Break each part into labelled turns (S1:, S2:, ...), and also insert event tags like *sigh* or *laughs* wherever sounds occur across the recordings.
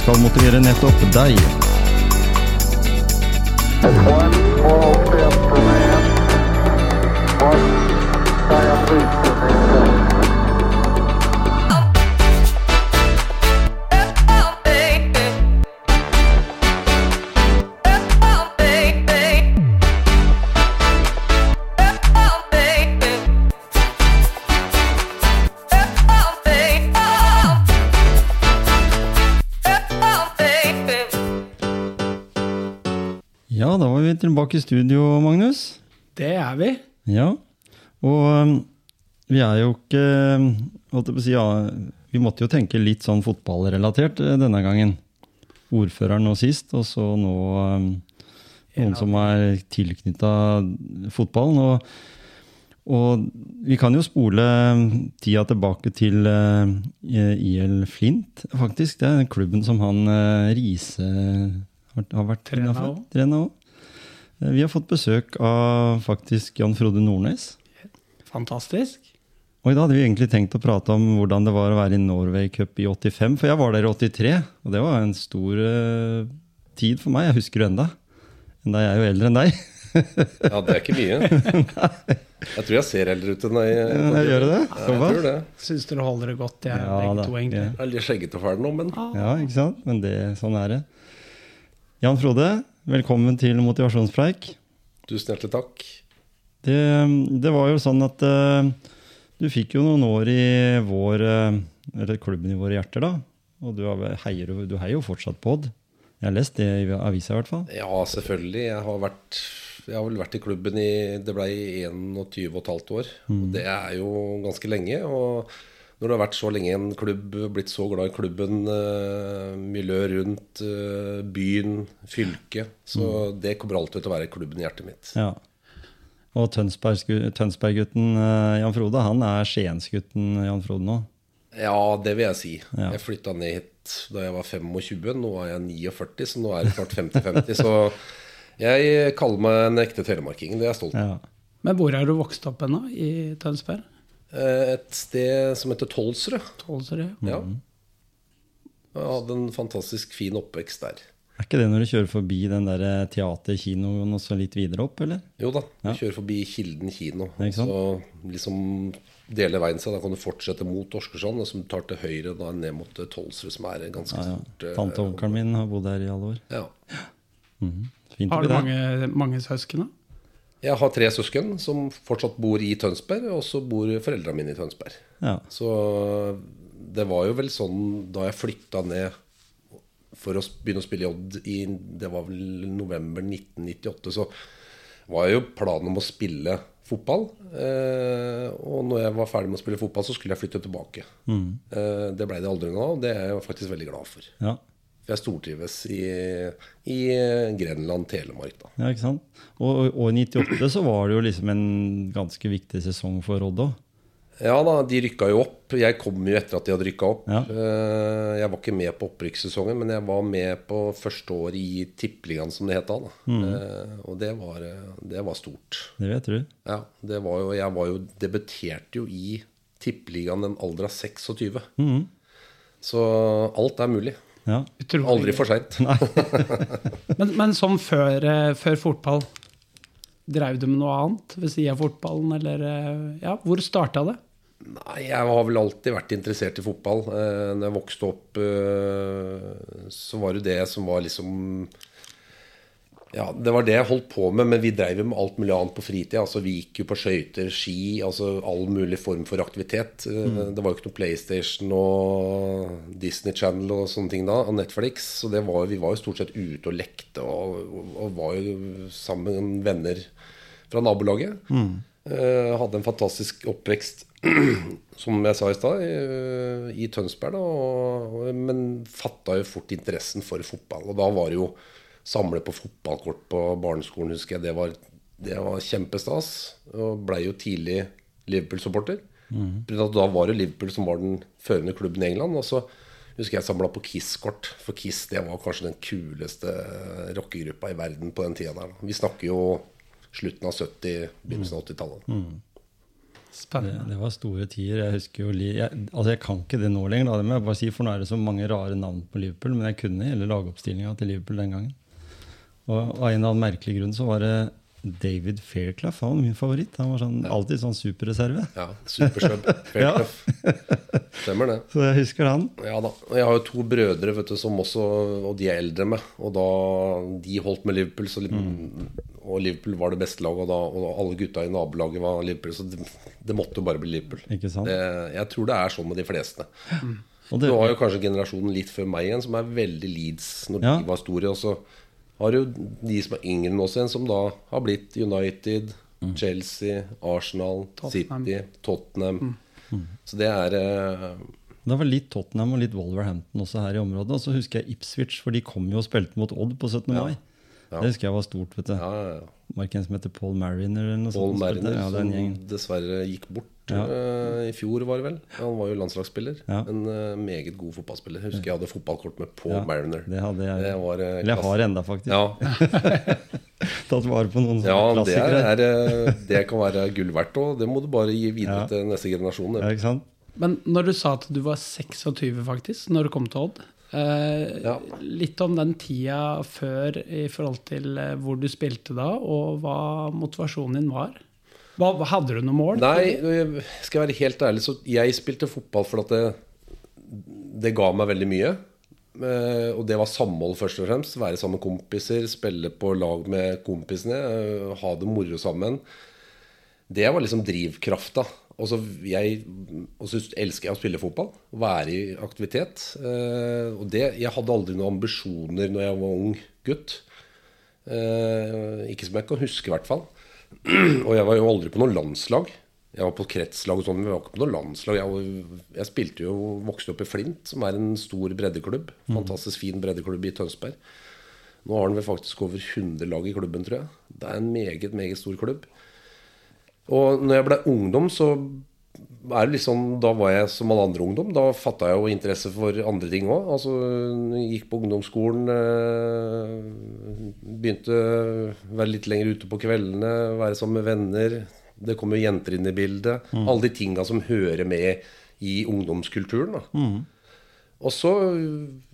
S1: skal motivere nettopp deg. Tilbake i studio, Magnus.
S2: Det er vi.
S1: Ja, og um, vi er jo ikke holdt jeg på å si, ja, Vi måtte jo tenke litt sånn fotballrelatert eh, denne gangen. Ordføreren nå sist, og så nå um, noen som er tilknytta fotballen. Og, og vi kan jo spole tida tilbake til IL Flint, faktisk. Det er den klubben som han uh, Riise har, har vært
S2: Trena
S1: innenfor.
S2: også.
S1: Trena også. Eh, Vi har fått besøk av faktisk Jan Frode Nordnes.
S2: Fantastisk.
S1: Og i dag hadde vi egentlig tenkt å prate om hvordan det var å være i Norway Cup i 85. For jeg var der i 83, og det var en stor uh, tid for meg. Jeg husker det enda. Enda jeg er jo eldre enn deg. *laughs*
S3: Ja, det er ikke mye. *laughs* Jeg tror jeg ser eldre ut enn deg.
S1: Ja, gjør det?
S3: Ja, jeg tror det.
S2: Syns dere holder det godt, jeg
S1: Ja,
S2: begge
S1: da.
S2: to, egentlig.
S3: Jeg er litt skjeggete og fæl nå, men
S1: Ja, ikke sant? Men det, sånn er det. Jan Frode, velkommen til Motivasjonspreik.
S3: tusen hjertelig takk.
S1: Det, det var jo sånn at uh, du fikk jo noen år i vår eh, Eller klubben i våre hjerter, da. Og du, heier, du heier jo fortsatt på Odd. Jeg har lest det i avisa, i hvert fall.
S3: Ja, selvfølgelig. Jeg har, vært, jeg har vel vært i klubben i Det ble 21 15 år. Og det er jo ganske lenge. Og når du har vært så lenge i en klubb, blitt så glad i klubben, uh, miljøet rundt, uh, byen, fylket Så det kommer alltid til å være klubben i hjertet mitt.
S1: Ja. Og Tønsberg- Tønsberg-gutten eh, Jan Frode, han er Skiensgutten Jan Frode nå.
S3: Ja, det vil jeg si.
S1: Ja.
S3: Jeg flytta ned hit da jeg var 25. Nå er jeg 49, så nå er det snart 50-50. Så jeg kaller meg en ekte telemarking. Det er jeg stolt av.
S1: Ja.
S2: Men hvor er du vokst opp hen, da? I Tønsberg?
S3: Eh, Et sted som heter Tolsrød.
S2: Tolsrød,
S3: Ja. Jeg hadde en fantastisk fin oppvekst der.
S1: Er ikke det når du kjører forbi den der eh, teaterkinoen og så litt videre opp, eller?
S3: Jo da, du
S1: Ja.
S3: kjører forbi Kilden kino.
S1: Ikke sant?
S3: Så liksom deler veien seg. Da kan du fortsette mot Åsgårdstrand, og så tar du til høyre da ned mot Tolsrud, som er ganske
S1: Ja, ja.
S3: stort. eh,
S1: Tante og onkelen min har bodd her i alle år.
S3: Ja.
S1: Fint
S2: Har du mange, mange søsken, da?
S3: Jeg har tre søsken som fortsatt bor i Tønsberg, og så bor foreldrene mine i Tønsberg.
S1: Ja.
S3: Så det var jo vel sånn da jeg flytta ned for å begynne å spille i Odd i Det var vel november 1998, så var jo planen om å spille fotball. Eh, og når jeg var ferdig med å spille fotball, så skulle jeg flytte tilbake. Eh, det blei det aldri av, og det er jeg faktisk veldig glad for.
S1: Ja.
S3: Jeg stortrives i, i Grenland, Telemark, da.
S1: ja, ikke sant? Og, og i 98 så var det jo liksom en ganske viktig sesong for Odd òg.
S3: Ja da, de rykka jo opp. Jeg kom jo etter at de hadde rykka opp.
S1: Ja.
S3: Eh, Jeg var ikke med på opprykkssesongen, men jeg var med på første år i Tippeligaen, som det het da.
S1: Mm.
S3: Eh, Og det var, det var stort.
S1: Det vet du.
S3: Ja, det var jo, jeg var jo, debuterte jo i Tippeligaen den alder av 26.
S1: Mm.
S3: Så alt er mulig.
S1: Ja.
S2: Utrolig.
S3: Aldri for seint. *laughs*
S2: Men, men sånn før, eh, før fotball, drev du med noe annet ved siden av fotballen, eller eh, Ja, hvor starta det?
S3: Nei, jeg har vel alltid vært interessert i fotball. Eh, når jeg vokste opp, eh, så var det det som var liksom Ja, det var det jeg holdt på med, men vi dreiv med alt mulig annet på fritida. Altså, vi gikk jo på skøyter, ski, altså all mulig form for aktivitet. Mm. Det var jo ikke noe PlayStation og Disney Channel og sånne ting da, og Netflix. Så det var, vi var jo stort sett ute og lekte og, og, og var jo sammen med venner fra nabolaget. Eh, hadde en fantastisk oppvekst, *clears throat* som jeg sa i stad, i, i Tønsberg. Da, og, og, men fatta jo fort interessen for fotball. Og da var det jo samle på fotballkort på barneskolen, husker jeg. Det var, det var kjempestas. Og blei jo tidlig Liverpool-supporter. Da var det Liverpool som var den førende klubben i England. Og så husker jeg samla på Kiss-kort. For Kiss det var kanskje den kuleste rockegruppa i verden på den tida der. Vi snakker jo slutten av 70-, begynnelsen av 80-tallet.
S1: Mm.
S2: Spennende.
S1: det var store tider. Jeg husker jo jeg, altså jeg kan ikke det nå lenger, da, det må jeg bare si, for nå er det så mange rare navn på Liverpool. Men jeg kunne hele lagoppstillinga til Liverpool den gangen. Og av en eller annen merkelig grunn så var det David Fairclough. Han var min favoritt. Han var sånn, alltid sånn superreserve.
S3: Ja, supersub. *laughs*
S1: Ja.
S3: Stemmer det.
S1: Så jeg husker han.
S3: Ja da. Jeg har jo to brødre vet du, som også Og de er eldre meg. Og da de holdt med Liverpool, så, og Liverpool var det beste laget, og, da, og alle gutta i nabolaget var Liverpool, så det, det måtte jo bare bli Liverpool.
S1: Ikke sant?
S3: Det, jeg tror det er sånn med de fleste. Du
S1: det,
S3: har jo kanskje generasjonen litt før meg igjen, som er veldig Leeds når
S1: Ja.
S3: de var store. Og så har jo de som er yngre enn oss igjen, som da har blitt United, Chelsea, Arsenal,
S2: Tottenham.
S3: City, Tottenham. Så det er eh,
S1: det var litt Tottenham og litt Wolverhampton også her i området. Og så husker jeg Ipswich, for de kom jo og spilte mot Odd på 17. mai.
S3: Ja.
S1: Det husker jeg var stort. vet du.
S3: ja, ja, ja.
S1: Var ikke en som heter Paul Mariner eller noe
S3: Paul
S1: sånt? Paul?
S3: Mariner,
S1: Ja,
S3: som dessverre gikk bort
S1: Ja.
S3: Uh, i fjor, var det vel. Han var jo landslagsspiller.
S1: Ja.
S3: En uh, meget god fotballspiller. Jeg husker jeg hadde fotballkort med Paul
S1: Ja,
S3: Mariner.
S1: Det hadde jeg.
S3: Det var eh,
S1: Eller jeg har enda, faktisk.
S3: Ja, *laughs*
S1: Tatt vare på noen
S3: ja
S1: klassikere.
S3: det, er, er, det kan være gull verdt, og det må du bare gi videre
S1: Ja.
S3: til neste generasjon.
S1: Ja, ikke sant?
S2: Men når du sa at du var 26 faktisk, når du kom til Odd eh,
S3: Ja.
S2: Litt om den tida før i forhold til hvor du spilte da, og hva motivasjonen din var. Hva, hadde du noe mål?
S3: Nei, skal jeg være helt ærlig, så jeg spilte fotball for at det, det ga meg veldig mye. Eh, Og det var samhold, først og fremst. Være sammen med kompiser, spille på lag med kompisene. eh, Ha det moro sammen. Det var liksom drivkrafta. Og så jeg elsker jeg å spille fotball. Være i aktivitet. Eh, Og det, jeg hadde aldri noen ambisjoner når jeg var ung gutt. Ikke som jeg kan huske, i hvert fall. *clears throat* Og jeg var jo aldri på noe landslag. Jeg var på kretslag og sånn, men jeg var ikke på noe landslag. Jeg, jeg spilte jo, vokste opp i Flint, som er en stor breddeklubb. Fantastisk fin breddeklubb i Tønsberg. Nå har den vel faktisk over 100 lag i klubben, tror jeg. Det er en meget, meget stor klubb. Og når jeg ble ungdom, så er det liksom, Da var jeg som alle andre ungdom. Da fatta jeg jo interesse for andre ting òg. Altså, gikk på ungdomsskolen. Eh, Begynte å være litt lenger ute på kveldene, være sammen med venner. Det kom jo jenter inn i bildet. Alle de tinga som hører med i ungdomskulturen. da og så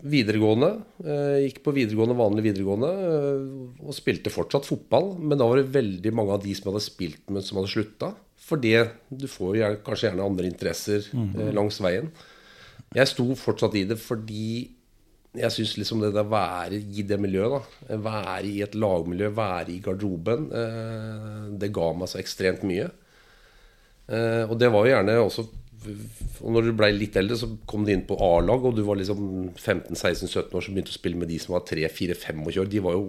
S3: videregående. eh, Gikk på videregående, vanlig videregående eh, og spilte fortsatt fotball. Men da var det veldig mange av de som hadde spilt med, som hadde slutta. Fordi du får jo kanskje gjerne andre interesser mm. langs veien. Jeg sto fortsatt i det fordi jeg syns liksom det der være i det miljøet, da, være i et lagmiljø, være i garderoben, eh, det ga meg så ekstremt mye. Eh, og det var jo gjerne også Og når du ble litt eldre, så kom du inn på A-lag, og du var liksom 15-16-17 år som begynte å spille med de som var 3-4-25 år. De var jo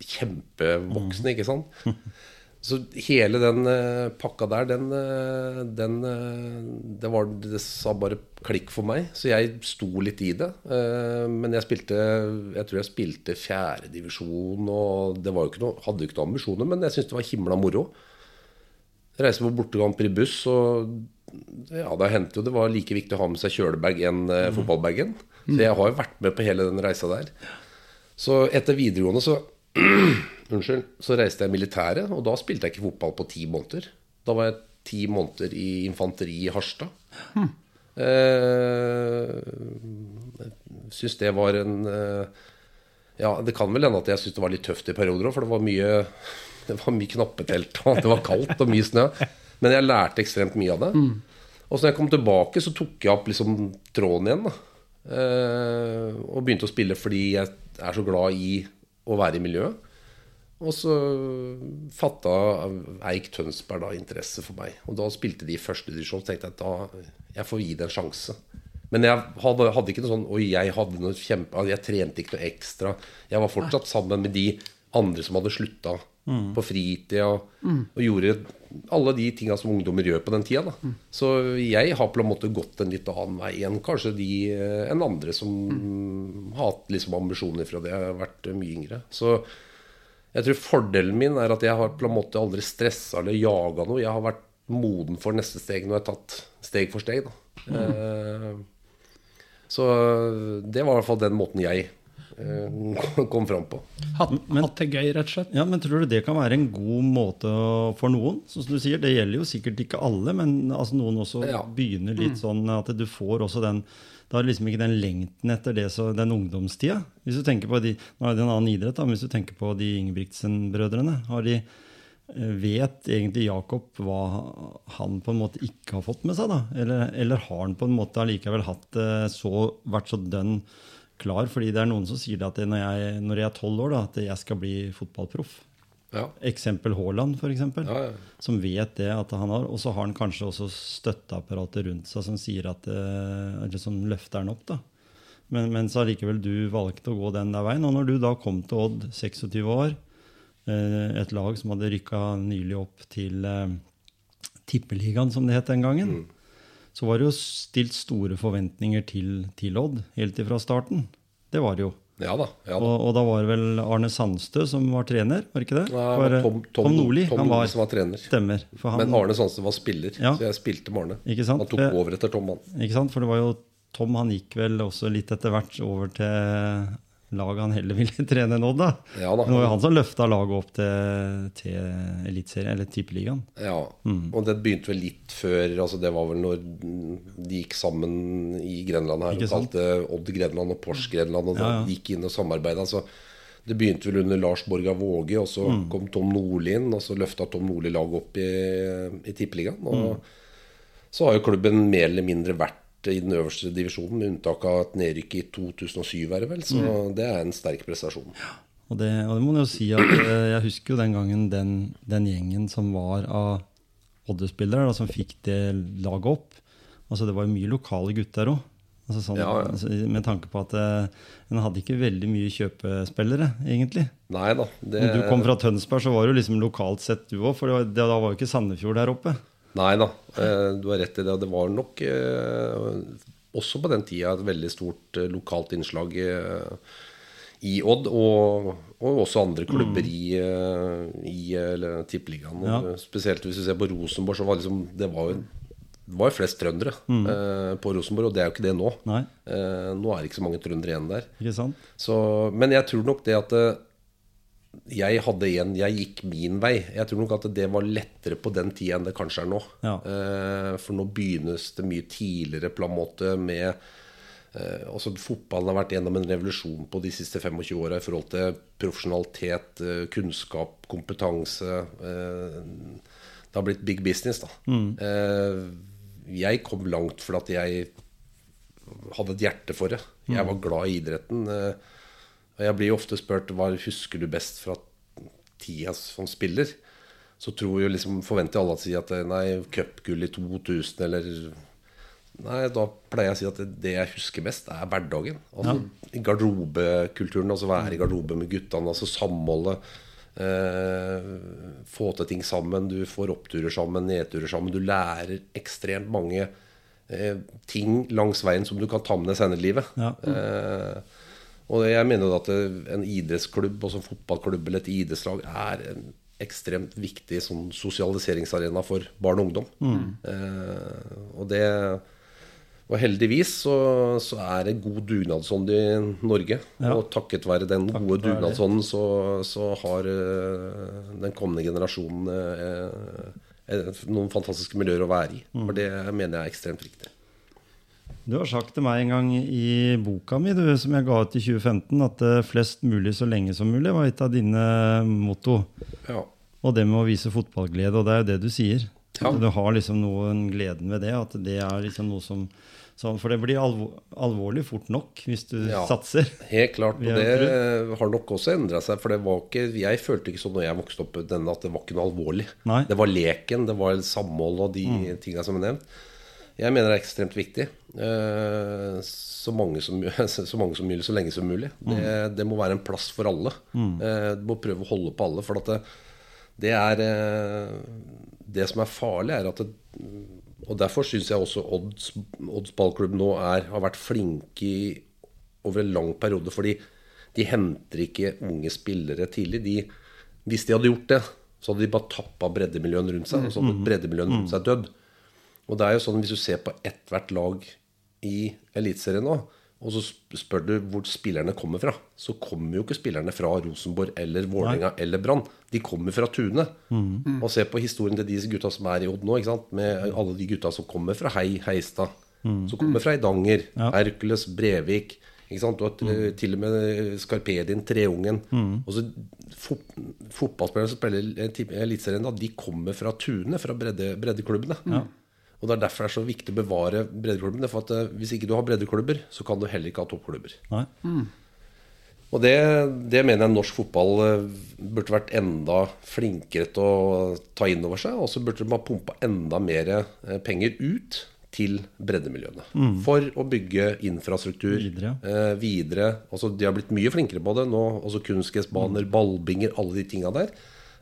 S3: kjempevoksne, ikke sant? *laughs* Så hele den eh, pakka der, den, eh, den eh, det, var, det sa bare klikk for meg. Så jeg sto litt i det. Men jeg spilte Jeg tror jeg spilte fjerdedivisjon, og det var jo ikke noe, hadde jo ikke noen ambisjoner, men jeg syntes det var himla moro. Reise på bortekamper i buss, og ja, det hendte jo det var like viktig å ha med seg kjølebag enn mm. fotballbagen. Så jeg har jo vært med på hele den reisa der. Så etter videregående så *clears throat* Unnskyld. Så reiste jeg i militæret, og da spilte jeg ikke fotball på ti måneder. Da var jeg ti måneder i infanteri i Harstad. Eh, syns det var en eh, Ja, det kan vel hende at jeg syntes det var litt tøft i perioder òg, for det var mye *laughs* Det var mye knappetelt, og det var kaldt og mye snø. Men jeg lærte ekstremt mye av det. Og så når jeg kom tilbake, så tok jeg opp liksom tråden igjen. Eh, og begynte å spille fordi jeg er så glad i å være i miljøet. Og så fatta Eik Tønsberg da interesse for meg. Og da spilte de i første divisjon. Så tenkte jeg at da jeg får gi det en sjanse. Men jeg hadde, hadde ikke noe sånn Oi, jeg hadde noe kjempe Jeg trente ikke noe ekstra. Jeg var fortsatt sammen med de andre som hadde slutta på fritida. Og gjorde alle de tinga som ungdommer gjør på den tida. Da. Så jeg har på en måte gått en litt annen vei enn kanskje de enn andre som har hatt liksom ambisjoner fra det. Jeg har vært mye yngre. Så jeg tror fordelen min er at jeg har på en måte aldri stressa eller jaga noe. Jeg har vært moden for neste steg når jeg har tatt steg for steg. Da. Eh, så det var i hvert fall den måten jeg eh, kom fram på.
S2: Hatt,
S1: Men-
S2: hatt det gøy, rett og slett.
S1: Ja, men Tror du det kan være en god måte for noen? Som du sier, Det gjelder jo sikkert ikke alle, men altså noen også
S3: Ja.
S1: begynner litt sånn at du får også den Da er det liksom ikke den lengten etter det, så den ungdomstida. Hvis du tenker på de, Nå er det en annen idrett, da, men hvis du tenker på de Ingebrigtsen-brødrene har de, eh, Vet egentlig Jakob hva han på en måte ikke har fått med seg? da? Eller, eller har han på en måte allikevel hatt det så, vært så dønn klar? Fordi det er noen som sier at når jeg, når jeg er tolv år, da, at jeg skal bli fotballproff.
S3: Ja.
S1: Eksempel Haaland, f.eks.
S3: Ja, ja.
S1: Som vet det at han har. Og så har han kanskje også støtteapparatet rundt seg som sier at eh, eller som løfter han opp. da. Men, men så allikevel du valgte å gå den der veien. Og når du da kom til Odd, 26 år, eh, et lag som hadde rykka nylig opp til eh, Tippeligaen, som det het den gangen, så var det jo stilt store forventninger til, til Odd helt ifra starten. Det var det jo.
S3: Ja da. Ja, da.
S1: Og, og da var det vel Arne Sandstø som var trener, var ikke det?
S3: Nei,
S1: For, eh,
S3: Tom, Tom,
S1: Nordli,
S3: Tom
S1: han var,
S3: som var trener.
S1: Stemmer. Han,
S3: Men Arne Sandstø var spiller,
S1: Ja.
S3: så jeg spilte med Arne.
S1: Ikke sant?
S3: Han tok over etter Tom, han.
S1: Ikke sant? For det var jo Tom han gikk vel også litt etter hvert over til laget han heller ville *laughs* trene enn Odd. da.
S3: Ja da.
S1: Det var jo han som løfta laget opp til, til Eliteserien, eller Tippeligaen.
S3: Ja,
S1: Mm.
S3: og det begynte vel litt før altså Det var vel når de gikk sammen i Grenland her og kalte Odd Grenland og Pors Grenland, og
S1: Ja, ja.
S3: gikk inn og samarbeida. Altså, det begynte vel under Lars Borga Våge, og så
S1: Mm.
S3: kom Tom Nordli inn, og så løfta Tom Nordli laget opp i, i Tippeligaen. Og
S1: Mm.
S3: så har jo klubben mer eller mindre vært i den øverste divisjonen, med unntak av et nedrykk i 2007, er det vel. Så
S1: Mm.
S3: det er en sterk prestasjon.
S1: Og det, og det må jeg jo si at eh, jeg husker jo den gangen den, den gjengen som var av Odde-spillere, som fikk det laget opp. Altså Det var jo mye lokale gutter òg. Altså sånn,
S3: Ja, ja.
S1: altså, med tanke på at eh, en hadde ikke veldig mye kjøpespillere, egentlig.
S3: Nei da. Det,
S1: Når du kom fra Tønsberg, så var det jo liksom lokalt sett du òg, for det var, det, da var jo ikke Sandefjord der oppe.
S3: Nei da, eh, du har rett i det. Det var nok eh, også på den tida et veldig stort eh, lokalt innslag i Odd, og, og også andre klubber i, eh, i Tippeligaen.
S1: Ja.
S3: Spesielt hvis du ser på Rosenborg, så var liksom, det var jo det var jo flest trøndere eh, på Rosenborg, og det er jo ikke det nå.
S1: Nei,
S3: Eh, nå er det ikke så mange trøndere igjen der. Så, men jeg tror nok det at jeg hadde en Jeg gikk min vei. Jeg tror nok at det var lettere på den tida enn det kanskje er nå.
S1: Ja.
S3: Eh, for nå begynnes det mye tidligere på en måte med eh, altså Fotballen har vært gjennom en revolusjon på de siste 25 åra i forhold til profesjonalitet, eh, kunnskap, kompetanse. Det har blitt big business, da. Eh, jeg kom langt fordi jeg hadde et hjerte for det. Jeg var glad i idretten. eh, jeg blir jo ofte spurt hva husker du best fra tida som spiller. Så tror jo liksom, forventer alle å si at nei, cupgull i 2000 eller Nei, da pleier jeg å si at det, jeg husker best, er hverdagen. Altså ja. garderobekulturen. Altså være i garderobe med guttene. Altså samholdet. Eh, få til ting sammen. Du får oppturer sammen, nedturer sammen. Du lærer ekstremt mange eh, ting langs veien som du kan ta med deg senere i livet.
S1: Ja.
S3: Eh, og jeg mener at en idrettsklubb, også en fotballklubb eller et idrettslag, er en ekstremt viktig sånn sosialiseringsarena for barn og ungdom.
S1: Mm.
S3: Eh, og det og heldigvis så, så er det god dugnadsånd i Norge.
S1: Ja.
S3: Og takket være den gode dugnadsånden så, så har eh, den kommende generasjonen eh, eh, noen fantastiske miljøer å være i.
S1: Mm.
S3: For det mener jeg er ekstremt viktig.
S1: Du har sagt til meg en gang i boka mi du, som jeg ga ut i 2015, at eh, flest mulig så lenge som mulig var et av dine motto.
S3: Ja.
S1: Og det med å vise fotballglede, og det er jo det du sier.
S3: Ja.
S1: Du har liksom noen gleden ved det. At det er liksom noe som sånn, For det blir alvor, alvorlig fort nok hvis du
S3: Ja.
S1: satser.
S3: Helt klart. Og det
S1: har
S3: har nok også endra seg. For det var ikke, jeg følte ikke sånn når jeg vokste opp denne at det var ikke noe alvorlig.
S1: Nei.
S3: Det var leken, det var samhold og de
S1: Mm.
S3: tinga som er nevnt. Jeg mener det er ekstremt viktig. Eh, så, mange som, *laughs* så mange som mulig, så lenge som mulig.
S1: Mm.
S3: Det, det må være en plass for alle. Eh, du må prøve å holde på alle. For at det, det er eh, Det som er farlig, er at det, Og derfor syns jeg også Odds, Odds ballklubb nå er, har vært flinke i, over en lang periode. Fordi de henter ikke unge spillere tidlig. De, hvis de hadde gjort det, så hadde de bare tappa breddemiljøene rundt seg. Og så hadde breddemiljøene rundt seg dødd. Og det er jo sånn hvis du ser på ethvert lag i Eliteserien nå, og så spør du hvor spillerne kommer fra, så kommer jo ikke spillerne fra Rosenborg eller Vålerenga eller Brann. De kommer fra Tune. Og se på historien til de gutta som er i Odd nå, ikke sant? med alle de gutta som kommer fra Hei, Heistad, som kommer fra Eidanger, Hercules, Brevik. Ikke sant? Du har eh, til og med Skarpedin, Treungen. Og så fot, Fotballspillere som spiller eh, Eliteserien, de kommer fra Tune, fra bredde, breddeklubbene. Og Det er derfor det er så viktig å bevare breddeklubbene. For at eh, Hvis ikke du har breddeklubber, så kan du heller ikke ha toppklubber.
S1: Nei.
S3: Og det, det mener jeg norsk fotball eh, burde vært enda flinkere til å ta inn over seg. Og så burde de ha pumpa enda mer eh, penger ut til breddemiljøene. For å bygge infrastruktur
S1: Videre,
S3: eh, videre. Altså, de har blitt mye flinkere på det nå. Altså Kunstgressbaner, ballbinger, alle de tinga der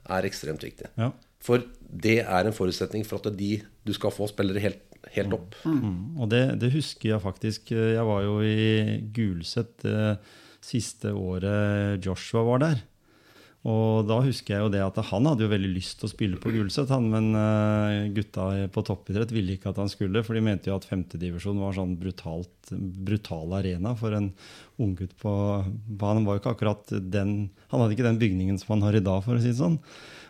S3: er ekstremt viktig.
S1: Ja.
S3: For det er en forutsetning for at de du skal få spillere helt, helt opp.
S1: Mm. Og det, det husker jeg faktisk. Jeg var jo i Gulset det siste året Joshua var der. Og da husker jeg jo det at han hadde jo veldig lyst til å spille på Gulset, han, men eh, gutta på toppidrett ville ikke at han skulle, for de mente jo at femtedivisjon var sånn brutalt, brutal arena for en unggutt på, på Han var jo ikke akkurat den Han hadde ikke den bygningen som han har i dag, for å si det sånn.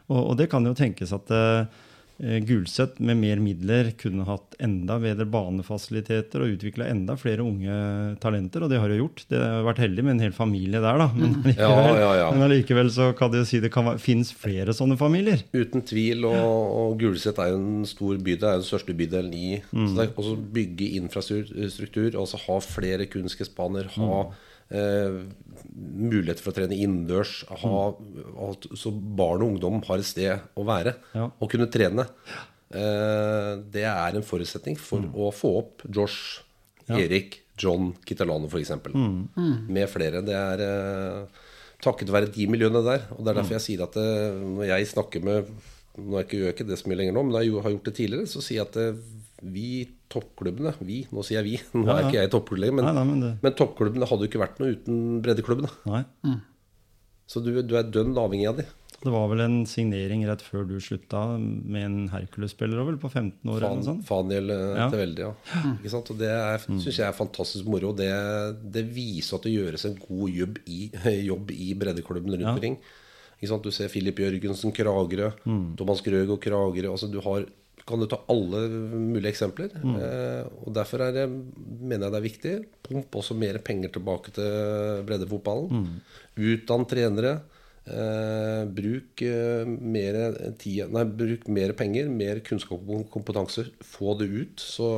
S1: Og, og det kan jo tenkes at eh, Eh, Gulset med mer midler kunne hatt enda bedre banefasiliteter og utvikla enda flere unge talenter, og det har de gjort. Det har vært heldig med en hel familie der, da. Men allikevel,
S3: Ja, ja, ja.
S1: Men allikevel så kan det jo si det kan være- finnes flere sånne familier.
S3: Uten tvil, og, og Gulset er jo en stor by. Det er jo den største bydelen i Så det er også bygge infrastruktur, altså ha flere kunstgressbaner, ha eh, muligheter for å trene innendørs, så barn og ungdom har et sted å være
S1: Ja.
S3: og kunne trene. Eh, det er en forutsetning for å få opp Josh, Erik, John Kitalano f.eks. Mm. Med flere. Det er eh, takket være de miljøene der. Og det er derfor jeg sier at det, når jeg snakker med Nå jeg gjør jeg ikke det så mye lenger nå, men jeg har gjort det tidligere, så sier jeg at det, vi toppklubbene Vi, nå sier jeg vi, *laughs* nå er
S1: ja.
S3: ikke jeg toppklubb lenger, men,
S1: Nei, nei, men det-
S3: men toppklubbene hadde jo ikke vært noe uten breddeklubbene.
S1: Nei.
S3: Så du, du er dønn avhengig av de.
S1: Det var vel en signering rett før du slutta med en Hercules-spiller vel, på 15 år eller noe sånt?
S3: Faniel
S1: ja.
S3: til veldig, ja. Ikke sant? Og det syns synes jeg er fantastisk moro. Det, det viser at det gjøres en god jobb i, *laughs* jobb i breddeklubben rundt
S1: Ja.
S3: Ikke sant? Du ser Filip Jørgensen, Kragerø,
S1: Mm.
S3: Thomas Grøg og Kragerø. Altså du har, kan du ta alle mulige eksempler.
S1: Mm.
S3: Eh, og Derfor er det, mener jeg det er viktig. Pump også mer penger tilbake til breddefotballen.
S1: Mm.
S3: Utdann trenere. Eh, bruk, eh, mer tid, nei, bruk mer penger, mer kunnskap og kompetanse. Få det ut, så,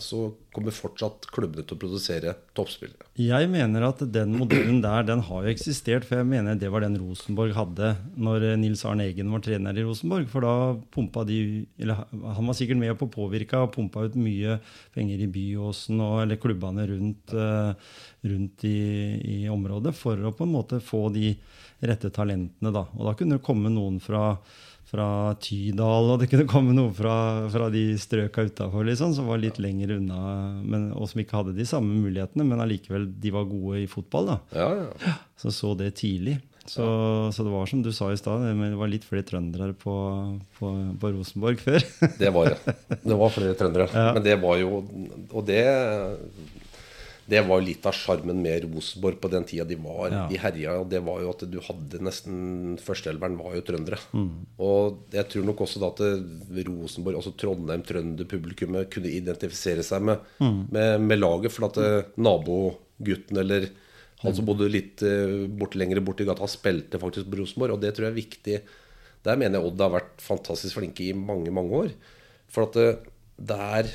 S3: så kommer fortsatt klubbene til å produsere toppspillere.
S1: Jeg mener at den modellen der, den har jo eksistert. For jeg mener det var den Rosenborg hadde når Nils Arne Eggen var trener i Rosenborg. For da pumpa de Eller han var sikkert med på å påvirke og pumpa ut mye penger i Byåsen og eller klubbene rundt, eh, rundt i, i området for å på en måte få de rette talentene, da. Og da kunne det komme noen fra fra Tydal, og det kunne komme noen fra, fra de strøka utafor, liksom, som var litt lenger unna, men, og som ikke hadde de samme mulighetene, men allikevel de var gode i fotball. da.
S3: Ja, ja.
S1: Så så det tidlig. Så, så det var som du sa i stad, det var litt flere trøndere på, på, på Rosenborg før.
S3: Det var det. Det var flere trøndere. *laughs* Men det var jo Og det det var litt av sjarmen med Rosenborg på den tida de var
S1: Ja.
S3: de herja. Og det var jo at du hadde nesten Førsteelveren var jo trøndere.
S1: Mm.
S3: Og jeg tror nok også da at Rosenborg, altså Trondheim, trønderpublikummet, kunne identifisere seg med,
S1: Mm.
S3: med, med laget. For at eh, nabogutten eller han som bodde litt eh, bort, lenger bort i gata, spilte faktisk på Rosenborg. Og det tror jeg er viktig. Der mener jeg Odd har vært fantastisk flinke i mange, mange år. For at det, det er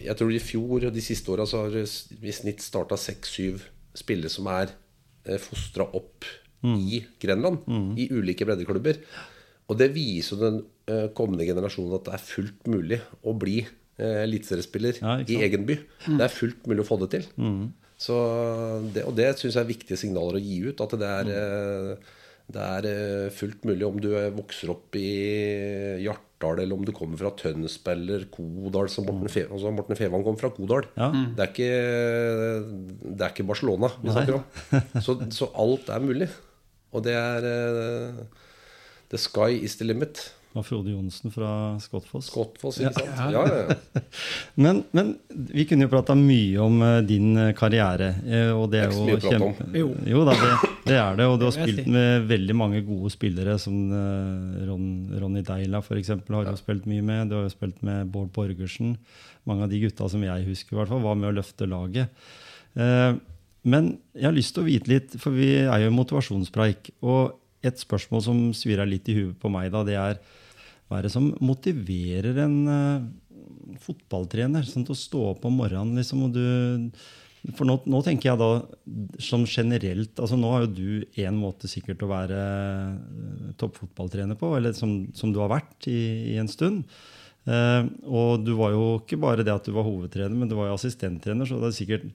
S3: Jeg tror i fjor og de siste åra så har vi i snitt starta seks-syv spillere som er eh, fostra opp i Grenland. I ulike breddeklubber. Og det viser jo den eh, kommende generasjonen at det er fullt mulig å bli eh, eliteseriespiller
S1: Ja,
S3: i egen by. Det er fullt mulig å få det til. Så det, og det syns jeg er viktige signaler å gi ut. At det er, eh, det er fullt mulig om du vokser opp i Hjartdal, eller om du kommer fra Tønsberg eller Kodal, som Morten, Fe, altså Morten Fevang kom fra Kodal.
S1: Ja.
S3: Det, er ikke, det er ikke Barcelona vi snakker om. *laughs* Så, så alt er mulig. Og det er eh, The sky is the limit.
S1: Var Frode Johnsen fra Skottfoss.
S3: Skottfoss, ikke sant? Ja, ja, ja. *laughs*
S1: Men, men vi kunne jo prata mye om eh, din eh, karriere. eh, Og det er jo
S3: mye
S1: kjempe...
S2: Jo.
S1: Jo da, det, det er det. Og du har spilt med veldig mange gode spillere, som Ron, Ronny Deila f.eks. har du jo spilt mye med. Du har jo spilt med Bård Borgersen. Mange av de gutta som jeg husker, i hvert fall, var med å løfte laget. Eh, Men jeg har lyst til å vite litt, for vi er jo en motivasjonspreik. Og et spørsmål som svirrer litt i huet på meg, da, det er hva er det som motiverer en uh, fotballtrener sånn, til å stå opp om morgenen? Liksom, og du, for nå, nå tenker jeg da som generelt altså Nå har jo du én måte sikkert å være eh, toppfotballtrener på, eller som, som du har vært i, i en stund. Uh, og du var jo ikke bare det at du var hovedtrener, men du var jo assistenttrener, så det er sikkert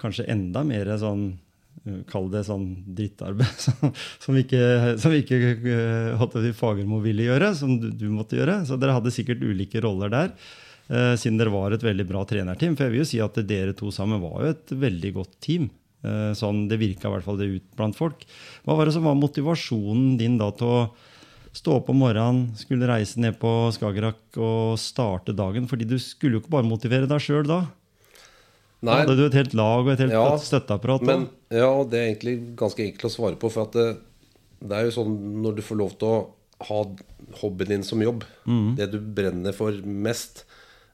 S1: kanskje enda mer sånn Kall det sånn drittarbeid *laughs* som, ikke, som ikke eh, å si, Fagermo ville gjøre, som du, du måtte gjøre. Så dere hadde sikkert ulike roller der, eh, siden dere var et veldig bra trenerteam. For jeg vil jo si at dere to sammen var jo et veldig godt team. Eh, sånn, det virka i hvert fall det ut blant folk. Hva var det som var motivasjonen din da til å stå opp om morgenen, skulle reise ned på Skagerrak og starte dagen? Fordi du skulle jo ikke bare motivere deg sjøl da. Da
S3: Nei,
S1: hadde du et helt lag og et helt
S3: Ja,
S1: støtteapparat.
S3: Men, ja, det er egentlig ganske enkelt å svare på. For at det, det er jo sånn når du får lov til å ha hobbyen din som jobb,
S1: Mm.
S3: det du brenner for mest,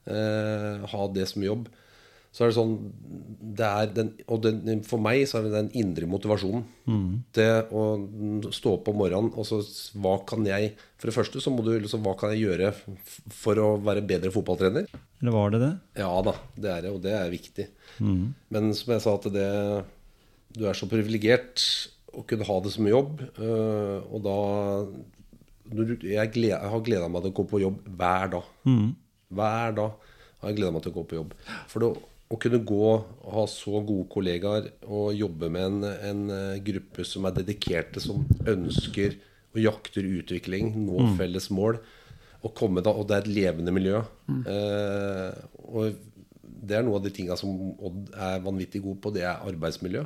S3: eh, ha det som jobb, så er det sånn det er den, Og den, for meg så er det den indre motivasjonen.
S1: Mm.
S3: Det å stå opp om morgenen og så hva kan jeg For det første så må du liksom Hva kan jeg gjøre for å være bedre fotballtrener?
S1: Eller var det det?
S3: Ja da, det er det, og det er viktig.
S1: Mm.
S3: Men som jeg sa, at det, du er så privilegert å kunne ha det som jobb. øh, og da jeg, gled, jeg har gleda meg til å gå på jobb hver dag.
S1: Mm.
S3: Hver dag har jeg gleda meg til å gå på jobb. For det, å kunne gå og ha så gode kollegaer og jobbe med en, en eh, gruppe som er dedikerte, som ønsker og jakter utvikling, nå felles mål, og, komme da, og det er et levende miljø. Eh, og det er noe av de tinga som Odd er vanvittig god på, det er arbeidsmiljø.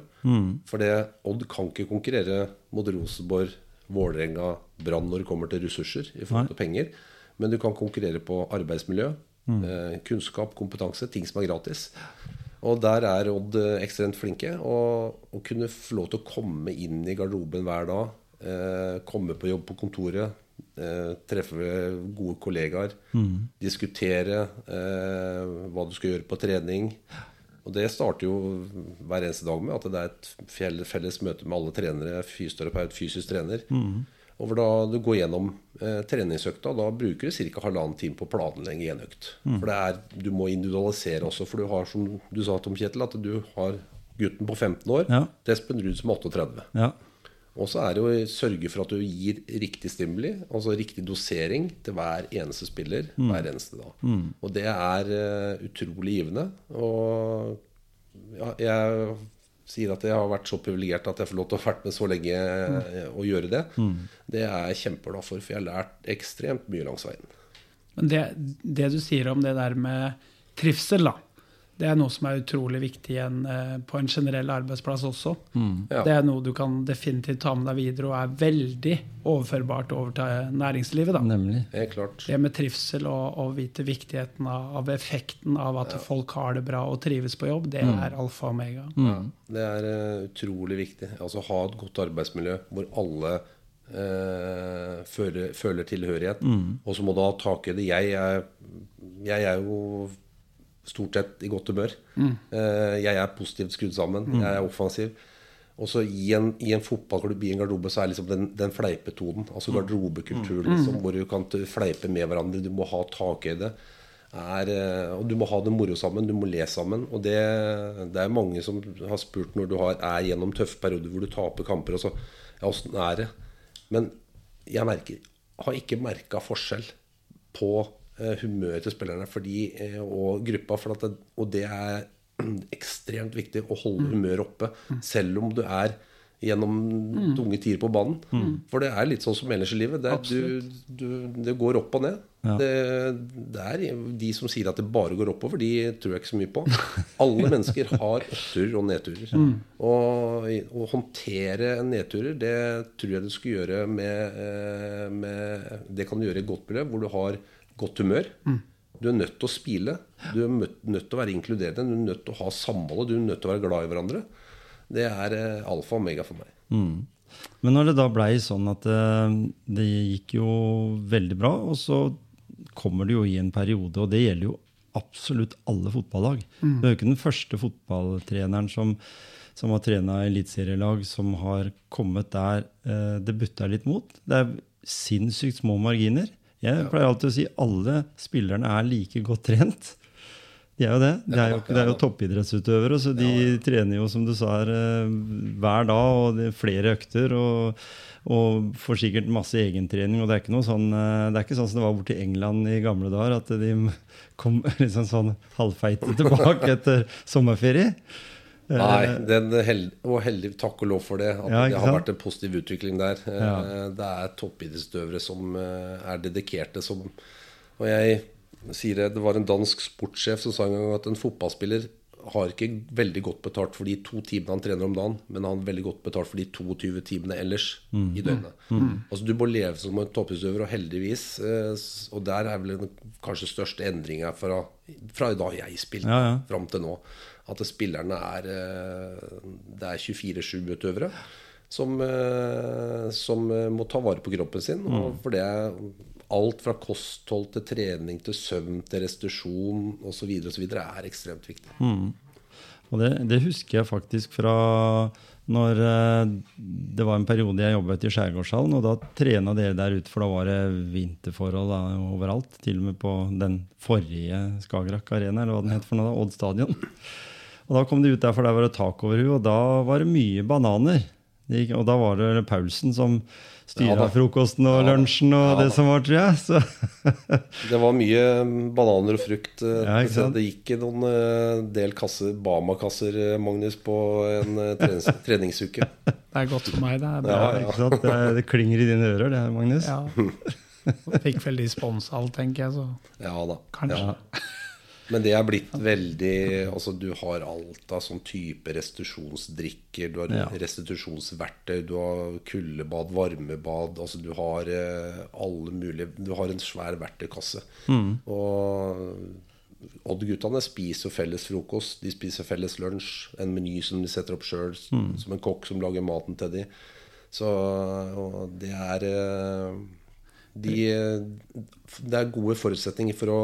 S3: For det, Odd kan ikke konkurrere mot Rosenborg, Vålerenga, Brann når det kommer til ressurser i forhold til penger. Men du kan konkurrere på arbeidsmiljø, eh, kunnskap, kompetanse, ting som er gratis. Og der er Odd eh, ekstremt flinke. Og å kunne få lov til å komme inn i garderoben hver dag, eh, komme på jobb på kontoret, eh, treffe gode kollegaer, diskutere eh, hva du skal gjøre på trening. Og det starter jo hver eneste dag med at det er et felles møte med alle trenere, fysioterapeut, fysisk trener. Og hvor da du går gjennom eh, treningsøkta, da bruker du ca. halvannen time på å planlegge en økt. For det er, du må individualisere også, for du har, som du sa, Tom Kjetil, at du har gutten på 15 år,
S1: Ja.
S3: det er Espen Ruud som er 38.
S1: Ja.
S3: Og så er det å sørge for at du gir riktig stimuli, altså riktig dosering, til hver eneste spiller hver eneste dag. Og det er uh, utrolig givende. Og ja, jeg sier at jeg har vært så privilegert at jeg får lov til å ha vært med så lenge mm. og gjøre det. Det er jeg kjempeglad for, for jeg har lært ekstremt mye langs veien.
S2: Men det, det du sier om det der med trivsel, da. Det er noe som er utrolig viktig igjen, eh, på en generell arbeidsplass også.
S3: Ja.
S2: Det er noe du kan definitivt ta med deg videre, og er veldig overførbart over til næringslivet. da.
S1: Nemlig.
S3: Helt klart.
S2: Det med trivsel og, og vite viktigheten av, av effekten av at folk har det bra og trives på jobb, det er alfa og omega.
S3: Ja, det er eh, utrolig viktig. Altså Ha et godt arbeidsmiljø hvor alle eh, føler, føler tilhørighet. Og så må du ha tak i det. Jeg er, jeg er jo stort sett i godt humør. Eh, jeg er positivt skrudd sammen. Jeg er offensiv. Og så i en, i en fotballklubb, i en garderobe, så er liksom den, den fleipetonen. Altså garderobekultur, liksom, hvor du kan fleipe med hverandre. Du må ha tak i det. Er, eh, og du må ha det moro sammen, du må le sammen. Og det, det er mange som har spurt når du har, er gjennom tøffe perioder hvor du taper kamper. Og så, ja, åssen er det? Men jeg merker, har ikke merka forskjell på humøret til spillerne fordi, eh, og gruppa. For at det, og det er *clears throat* ekstremt viktig å holde humøret oppe. Selv om du er gjennom tunge tider på banen. For det er litt sånn som ellers i livet. Det, er, du, du, det går opp og ned.
S1: Ja.
S3: Det, det er De som sier at det bare går oppover, de tror jeg ikke så mye på. Alle *laughs* mennesker har oppturer og nedturer. Og å håndtere nedturer, det tror jeg du skal gjøre med, eh, med Det kan du gjøre i godt miljø, hvor du har godt humør. Du er nødt til å spile. Du er nødt til å være inkluderende. Du er nødt til å ha samholdet. Du er nødt til å være glad i hverandre. Det er eh, alfa og omega for meg.
S1: Men når det da blei sånn at eh, det gikk jo veldig bra, og så kommer det jo i en periode, og det gjelder jo absolutt alle fotballag. Du er jo ikke den første fotballtreneren som, som har trena eliteserielag, som har kommet der eh, det butta litt mot. Det er sinnssykt små marginer. Jeg pleier alltid å si alle spillerne er like godt trent. De er jo det. De er jo, de er jo toppidrettsutøvere, så de trener jo, som du sa, her, eh, hver dag og det er flere økter. Og, og får sikkert masse egentrening. Og det er ikke noe sånn eh, Det er ikke sånn som det var borti England i gamle dager, at de *laughs* kom liksom sånn halvfeite tilbake etter sommerferie.
S3: Nei, den held, og heldig takk og lov for det. At
S1: Ja,
S3: det har vært en positiv utvikling der. Eh,
S1: Ja.
S3: Det er toppidrettsutøvere som eh, er dedikerte som Og jeg sier det, det var en dansk sportssjef som sa en gang at en fotballspiller har ikke veldig godt betalt for de to timene han trener om dagen, men han har veldig godt betalt for de 22 timene ellers i døgnet. Altså Du må leve som en toppidrettsutøver, og heldigvis eh, Og der er vel den kanskje største endringa fra, fra da jeg spilte
S1: Ja, ja.
S3: fram til nå. At spillerne er eh, er 24-7-utøvere som, eh, som eh, må ta vare på kroppen sin. Og for det er alt fra kosthold til trening til søvn til restitusjon osv. er ekstremt viktig.
S1: Og det, det husker jeg faktisk fra når det var en periode jeg jobbet i Skjærgårdshallen, og da trena dere der ute, for da var det vinterforhold da, overalt. Til og med på den forrige Skagerrak Arena, eller hva den het for noe da, Odd Stadion. Og da kom de ut der, for der var det tak over huet, og da var det mye bananer. De gikk, og da var det Paulsen som styra
S3: Ja
S1: frokosten og
S3: Ja
S1: lunsjen og
S3: Ja
S1: det som var, tror jeg. Så *laughs*
S3: Det var mye bananer og frukt. eh,
S1: Ja, ikke sant?
S3: det gikk noen eh, del kasser, Bama-kasser, eh, Magnus, på en trenings, *laughs* treningsuke.
S2: Det er godt for meg. Det er bra.
S3: Ja,
S1: ikke sant? Det, det klinger i dine ører, det her, Magnus.
S2: Ja. *laughs* Fikk vel de spons alt, tenker jeg. Så
S3: Ja da.
S2: kanskje.
S3: Men det er blitt veldig Altså Du har alt av sånn type restitusjonsdrikker, du har
S1: Ja.
S3: restitusjonsverktøy, du har kuldebad, varmebad Altså du har eh, alle mulige Du har en svær verktøykasse. Og Odd-guttene spiser jo felles frokost, de spiser felles lunsj. En meny som de setter opp sjøl, som en kokk som lager maten til de. Så og det er eh, de, det er gode forutsetninger for å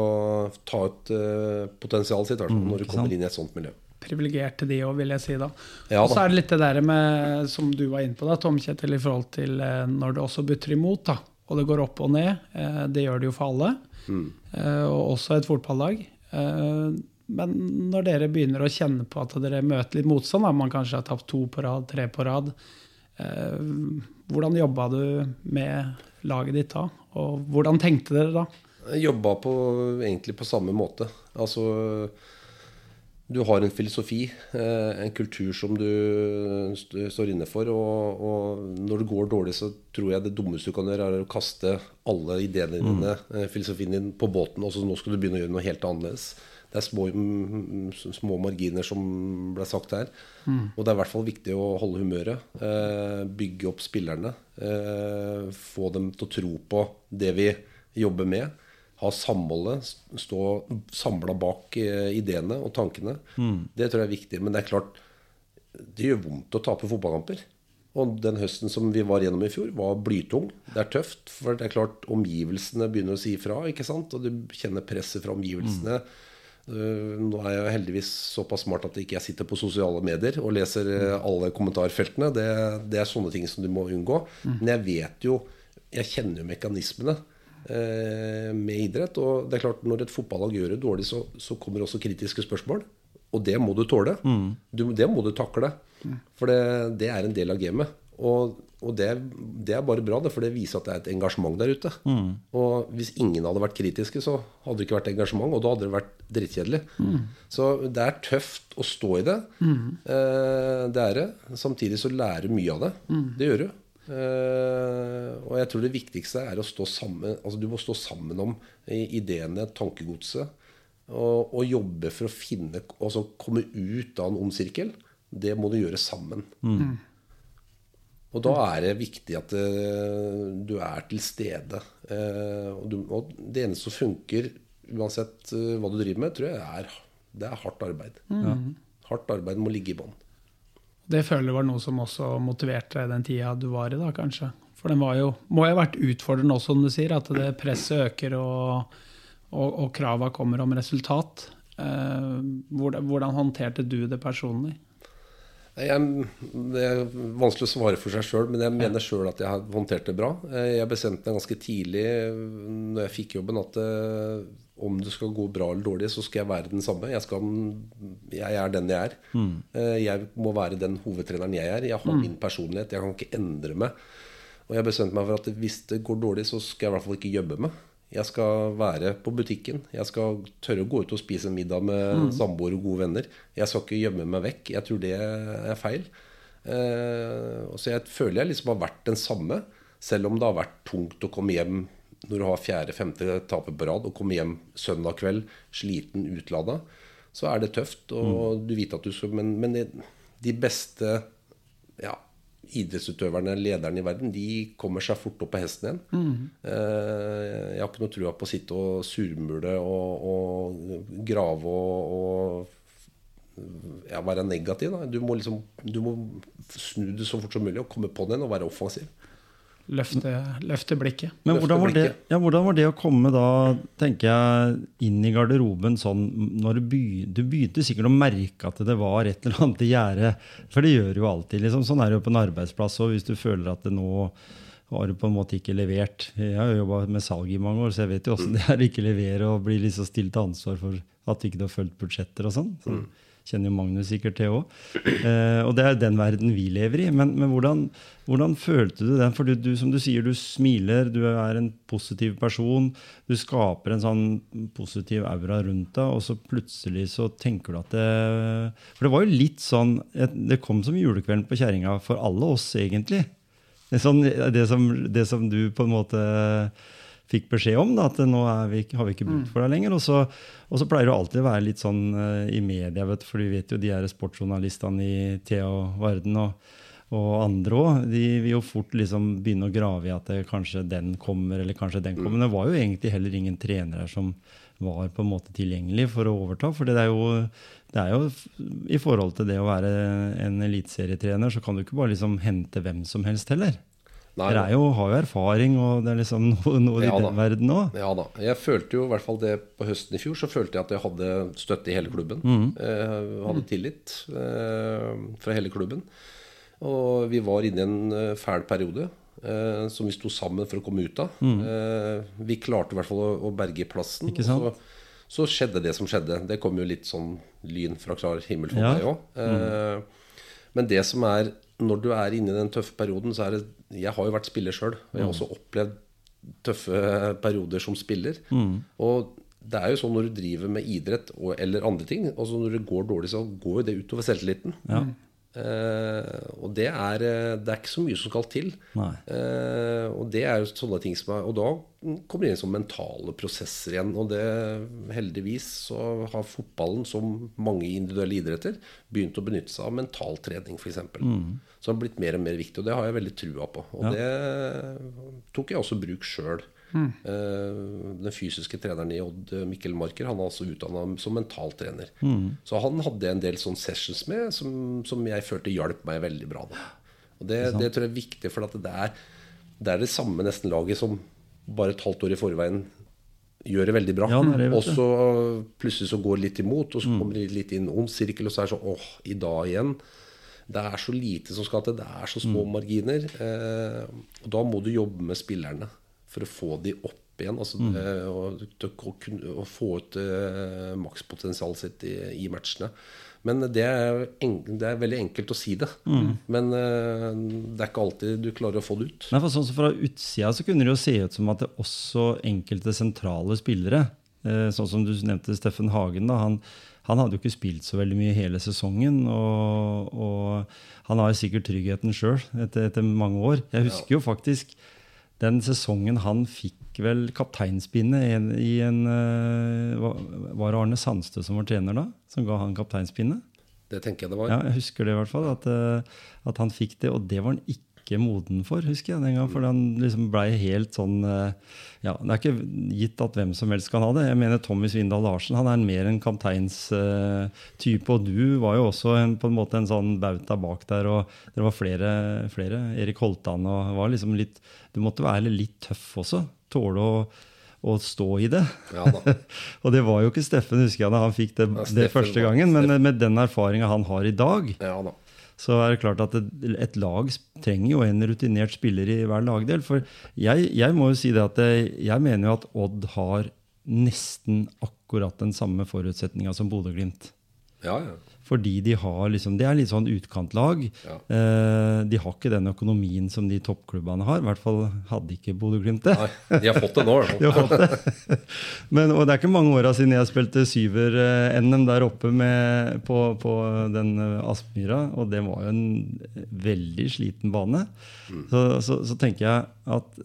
S3: ta ut eh, potensialet sitt, mm, når du kommer inn i et sånt miljø.
S2: Privilegerte de òg, vil jeg si. da.
S3: Ja
S2: og så er det litt det der med, som du var inne på, da, Tom Kjetil, i forhold til eh, når det også butter imot. da, Og det går opp og ned. Eh, det gjør det jo for alle. Eh, og også et fotballag. Men når dere begynner å kjenne på at dere møter litt motstand, da, man kanskje har tapt to på rad, tre på rad, eh, hvordan jobba du med laget ditt da? Og hvordan tenkte dere da?
S3: Jobba på, egentlig på samme måte. Altså Du har en filosofi, eh, en kultur som du står inne for. Og, og når det går dårlig, så tror jeg det dummeste du kan gjøre, er å kaste alle ideene dine, mm. filosofien din, på båten. Og så nå skal du begynne å gjøre noe helt annerledes. Det er små, mm, små marginer, som ble sagt her. Og det er i hvert fall viktig å holde humøret. Eh, bygge opp spillerne. Eh, få dem til å tro på det vi jobber med. Ha samholdet. Stå samla bak eh, ideene og tankene. Det tror jeg er viktig. Men det er klart, det gjør vondt å tape fotballkamper. Og den høsten som vi var gjennom i fjor, var blytung. Det er tøft. For det er klart, omgivelsene begynner å si ifra. Og du kjenner presset fra omgivelsene. Uh, nå er jeg heldigvis såpass smart at ikke jeg sitter på sosiale medier og leser uh, alle kommentarfeltene. Det, det er sånne ting som du må unngå. Men jeg vet jo Jeg kjenner jo mekanismene uh, med idrett. Og det er klart når et fotballag gjør det dårlig, så, så kommer også kritiske spørsmål. Og det må du tåle. Du, det må du takle. For det, det er en del av gamet. Og, og det, det er bare bra, det, for det viser at det er et engasjement der ute. Og hvis ingen hadde vært kritiske, så hadde det ikke vært engasjement, og da hadde det vært drittkjedelig. Så det er tøft å stå i det. Eh, det er det. Samtidig så lærer du mye av det. Det gjør du. Eh, og jeg tror det viktigste er å stå sammen Altså du må stå sammen om ideene, tankegodset. Og, og jobbe for å finne Altså komme ut av en ond sirkel. Det må du gjøre sammen. Og da er det viktig at eh, du er til stede. Eh, og, det eneste som funker, uansett eh, hva du driver med, tror jeg er, det er hardt arbeid. Hardt arbeid må ligge i bånn.
S2: Det føler jeg var noe som også motiverte deg i den tida du var i, da, kanskje. For den var jo, må jo ha vært utfordrende også, som du sier, at det presset øker og, og, og krava kommer om resultat. Eh, hvordan, hvordan håndterte du det personlig?
S3: Jeg, det er vanskelig å svare for seg sjøl, men jeg mener sjøl at jeg har håndtert det bra. Eh, Jeg bestemte meg ganske tidlig når jeg fikk jobben, at eh, om det skal gå bra eller dårlig, så skal jeg være den samme. Jeg, skal, jeg er den jeg er. Mm. Jeg må være den hovedtreneren jeg er. Jeg har min personlighet. Jeg kan ikke endre meg. Og jeg bestemte meg for at hvis det går dårlig, så skal jeg i hvert fall ikke jobbe meg. Jeg skal være på butikken. Jeg skal tørre å gå ut og spise middag med samboer og gode venner. Jeg skal ikke gjemme meg vekk. Jeg tror det er feil. Eh, så jeg føler jeg liksom har vært den samme, selv om det har vært tungt å komme hjem når du har fjerde-femte tapet på rad, og komme hjem søndag kveld sliten, utlada. Så er det tøft, og du vet at du skal Men, men de beste ja, idrettsutøverne, lederne i verden, de kommer seg fort opp på hesten igjen. Mm. jeg har ikke noe trua på å sitte og surmule og, og grave og, og ja, være negativ. Da. Du, må liksom, du må snu det så fort som mulig og komme på den og være offensiv.
S2: Løfte, løfte blikket.
S1: Men
S3: Løfte
S1: hvordan var, det, ja, hvordan var det å komme da, tenker jeg, inn i garderoben sånn når du, begynte, du begynte sikkert å merke at det var et eller annet i gjerdet. For det gjør jo alltid. Liksom. Sånn er det jo på en arbeidsplass òg. Hvis du føler at det nå har du på en måte ikke levert. Jeg har jo jobba med salg i mange år, så jeg vet jo åssen det er å ikke levere og bli liksom stilt til ansvar for at du ikke har fulgt budsjetter og sånn. Så kjenner jo Magnus sikkert til òg. Eh, og det er den verden vi lever i. Men, men hvordan, hvordan følte du den? For du, du, som du sier, du smiler, du er en positiv person. Du skaper en sånn positiv aura rundt deg, og så plutselig så tenker du at det For det var jo litt sånn Det kom som julekvelden på kjerringa for alle oss, egentlig. Det, sånn, det, som, det som du på en måte fikk beskjed om, da, at nå vi, har vi ikke bruk for deg lenger. Og så, og så pleier det alltid å være litt sånn uh, i media, vet for du vet jo de her sportsjournalistene i Thea og Varden og, og andre òg, de vil jo fort liksom begynne å grave i at det, kanskje den kommer, eller kanskje den kommer. Men det var jo egentlig heller ingen trenere som var på en måte tilgjengelig for å overta. For det er jo, det er jo i forhold til det å være en eliteserietrener, så kan du ikke bare liksom hente hvem som helst heller. Dere er jo, har jo erfaring, og det er liksom *laughs* noe, noe i
S3: Ja da.
S1: den verden òg.
S3: Ja da. Jeg følte jo i hvert fall det på høsten i fjor, så følte jeg at jeg hadde støtte i hele klubben. Eh, hadde tillit eh, fra hele klubben. Og vi var inne i en eh, fæl periode eh, som vi sto sammen for å komme ut av. Eh, vi klarte i hvert fall å, å berge plassen.
S1: Ikke sant?
S3: Så, så skjedde det som skjedde. Det kom jo litt sånn lyn fra klar himmel for
S1: Ja.
S3: meg òg. Eh, Men det som er når du er inne i den tøffe perioden, så er det Jeg har jo vært spiller sjøl, og jeg har også opplevd tøffe perioder som spiller. Og det er jo sånn når du driver med idrett og, eller andre ting, altså når det går dårlig, så går jo det utover selvtilliten. Eh, og det er, eh, det er ikke så mye som skal til.
S1: Nei.
S3: Eh, og det er jo sånne ting som er Og da kommer det inn som mentale prosesser igjen. Og det heldigvis så har fotballen, som mange individuelle idretter, begynt å benytte seg av mentaltrening, f.eks. Mm. Som har blitt mer og mer viktig. Og det har jeg veldig trua på. Og det tok jeg også bruk sjøl. Eh, den fysiske treneren i Odd, Mikkel Marker, han er altså utdanna som mentaltrener. Så han hadde en del sånne sessions med som, som jeg følte hjalp meg veldig bra. Da. Og det, det tror jeg er viktig, for at det er, det er det samme nesten laget som bare et halvt år i forveien gjør det veldig bra.
S1: Ja, det
S3: og så plutselig så går det litt imot, og så kommer det litt inn ond sirkel, og så er det sånn åh, i dag igjen. Det er så lite som skal til, det er så små marginer. Eh, og da må du jobbe med spillerne for å få de opp igjen. Altså, mm. og, og, og, kunne- få ut uh, makspotensialet sitt i, i matchene. Men det er, en, det er veldig enkelt å si det. Men uh, det er ikke alltid du klarer å få det ut.
S1: Nei, for sånn som Fra utsida så kunne det jo se ut som at det også enkelte sentrale spillere, uh, sånn som du nevnte Steffen Hagen, da, han, han hadde jo ikke spilt så veldig mye hele sesongen. Og, og han har jo sikkert tryggheten sjøl etter, etter mange år. Jeg husker jo faktisk den sesongen han fikk vel kapteinspinnet i en, eh, Var var det Arne Sandstø som var trener da? Som ga han kapteinspinnet?
S3: Det tenker jeg det var.
S1: Ja, jeg husker det i hvert fall. At, eh, at han fikk det, og det var han ikke moden for, husker jeg den gang. For han liksom blei helt sånn eh, Ja, det er ikke gitt at hvem som helst kan ha det. Jeg mener Tommy Svindal Larsen han er mer en kapteinstype. og du var jo også en, på en måte en sånn bauta bak der. Og det var flere. flere Erik Holtan og var liksom litt Du måtte være litt tøff også. Tåle å, å stå i det.
S3: Ja da. *laughs*
S1: og det var jo ikke Steffen, husker jeg, da han fikk det,
S3: Ja,
S1: det første gangen. Men
S3: Steffen-
S1: med den erfaringa han har i dag,
S3: Ja da.
S1: Så er det klart at et, lag trenger jo en rutinert spiller i hver lagdel. For jeg, jeg må jo si det at jeg mener jo at Odd har nesten akkurat den samme forutsetninga som Bodø-Glimt.
S3: Ja, ja.
S1: Fordi de har liksom, det er litt sånn utkantlag.
S3: Ja.
S1: Eh, de har ikke den økonomien som de toppklubbene har. I hvert fall hadde ikke Bodø-Glimt det.
S3: Nei, de har fått det nå. *laughs*
S1: De har fått det. *laughs* Men, og det er ikke mange åra siden jeg spilte syver-NM der oppe med, på, på den eh, Aspmyra, og det var jo en veldig sliten bane. Så, så, så tenker jeg at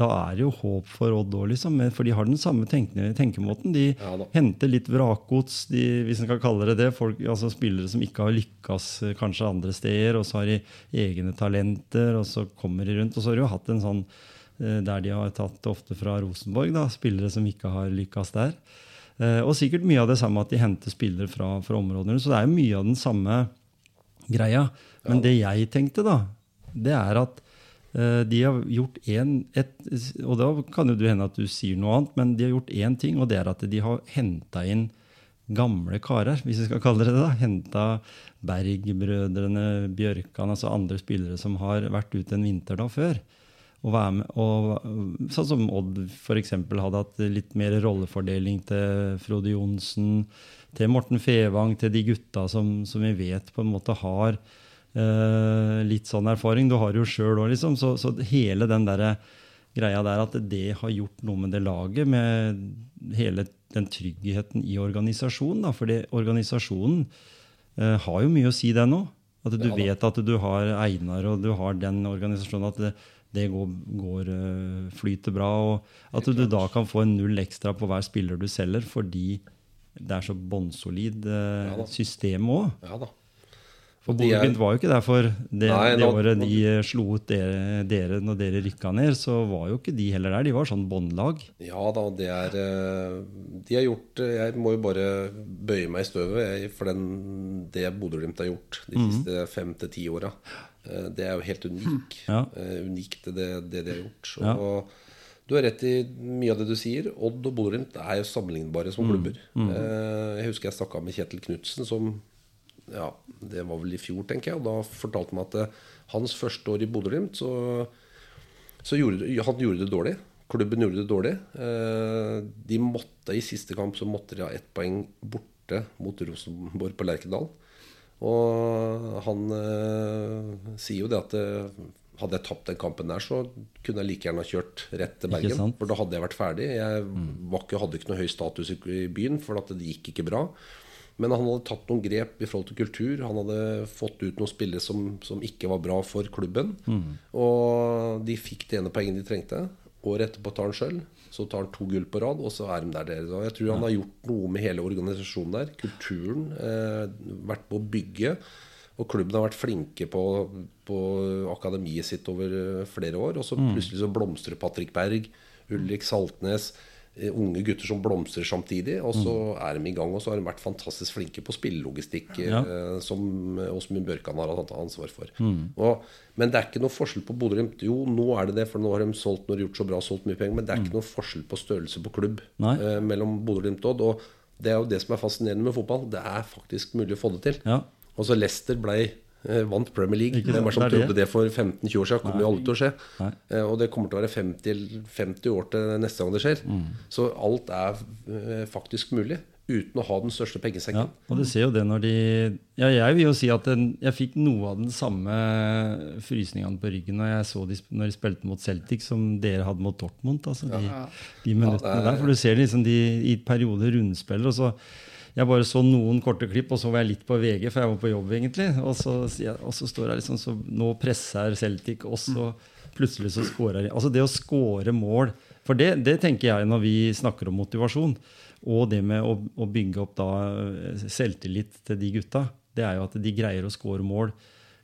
S1: da er det jo håp for Odd òg, liksom. For de har den samme tenke, tenkemåten. De
S3: Ja
S1: henter litt vrakgods, hvis en kan kalle det det. Folk, altså Spillere som ikke har lykkes eh, kanskje andre steder, og så har de egne talenter, og så kommer de rundt. Og så har de jo hatt en sånn eh, der de har tatt ofte fra Rosenborg, da, spillere som ikke har lykkes der. Eh, Og sikkert mye av det samme at de henter spillere fra, fra områdene. Så det er jo mye av den samme greia. Men det jeg tenkte, da, det er at de har gjort én Og da kan jo det hende at du sier noe annet, men de har gjort én ting, og det er at de har henta inn gamle karer, hvis vi skal kalle det det. Henta Berg-brødrene, Bjørkan, altså andre spillere som har vært ute en vinter da før. Og være med, og, sånn som Odd f.eks. hadde hatt litt mer rollefordeling til Frode Johnsen, til Morten Fevang, til de gutta som, som vi vet på en måte har eh, litt sånn erfaring. Du har jo sjøl òg, liksom. Så, så hele den der greia der at det har gjort noe med det laget, med hele den tryggheten i organisasjonen. Da. Fordi organisasjonen eh, har jo mye å si, den òg. At du vet at du har Einar og du har den organisasjonen. At det, det går, går eh, flyter bra. Og at du da kan få en null ekstra på hver spiller du selger, fordi det er så bånnsolid eh, system òg.
S3: Ja da.
S1: For Bodø-Glimt var jo ikke der for det,
S3: Nei,
S1: det året de eh, slo ut dere, dere når dere rykka ned. Så var jo ikke de heller der. De var sånn båndlag.
S3: Ja da, det er eh, De har gjort eh, Jeg må jo bare bøye meg i støvet for den, det Bodø-Glimt har gjort de siste fem til ti åra. Det er jo helt unik.
S1: Ja.
S3: Unikt, det, det de har gjort.
S1: Ja.
S3: Du har rett i mye av det du sier. Odd og Bodø-Glimt er jo sammenlignbare som klubber. Mm. Jeg husker jeg snakka med Kjetil Knutsen, som ja, det var vel i fjor, tenker jeg. Og da fortalte han at eh, hans første år i Bodø-Glimt, så så gjorde, han gjorde det dårlig. Klubben gjorde det dårlig. Eh, De måtte I siste kamp så måtte de ha ett poeng borte mot Rosenborg på Lerkendal. Og han eh, sier jo det at eh, hadde jeg tapt den kampen der, så kunne jeg like gjerne ha kjørt rett til Bergen. For da hadde jeg vært ferdig. Jeg var ikke, hadde ikke noe høy status i i byen, for at det gikk ikke bra. Men han hadde tatt noen grep i forhold til kultur. Han hadde fått ut noen spillere som, som ikke var bra for klubben. Og de fikk det ene poenget de trengte. Året etterpå tar han sjøl. Så tar han to gull på rad, og så er de der. dere. Jeg tror han har gjort noe med hele organisasjonen der. Kulturen. Eh, vært på å bygge. Og klubben har vært flinke på, på akademiet sitt over eh, flere år. Og så plutselig så blomstrer Patrick Berg, Ulrik Saltnes. Eh, Unge gutter som blomstrer samtidig. Og så er de i gang. Og så har de vært fantastisk flinke på spillelogistikk,
S1: Ja.
S3: eh, som Åsmund Børkan har hatt ansvar for. Og, men det er ikke noe forskjell på Bodø-Glimt. Jo, nå er det det, for nå har de solgt når de gjort så bra, solgt mye penger. Men det er ikke noe forskjell på størrelse på klubb eh, mellom Bodø-Glimt og Odd. Og det er jo det som er fascinerende med fotball. Det er faktisk mulig å få det til.
S1: Ja.
S3: Og så Leicester ble Eh, Vant Premier League. Hvem er som
S1: det er
S3: trodde det for 15-20 år siden? Kommer jo aldri til å skje.
S1: Nei.
S3: Eh, Og det kommer til å være 50, 50 år til neste gang det skjer.
S1: Mm.
S3: Så alt er eh, faktisk mulig uten å ha den største
S1: Ja,
S3: pengesekken.
S1: og du ser jo det når de ja, Jeg vil jo si at den, jeg fikk noe av den samme frysningene på ryggen når jeg så de, når de spilte mot Celtic, som dere hadde mot Dortmund. Altså de, de minuttene
S3: Ja, er-
S1: der. For du ser liksom de i perioder rundspiller. og så jeg bare så noen korte klipp, og så var jeg litt på VG, for jeg var på jobb, egentlig. Og så, og så står jeg liksom så Nå presser Celtic, oss, og plutselig så scorer de. Altså det å score mål For det, det tenker jeg når vi snakker om motivasjon. Og det med å, å bygge opp da eh, selvtillit til de gutta, det er jo at de greier å score mål.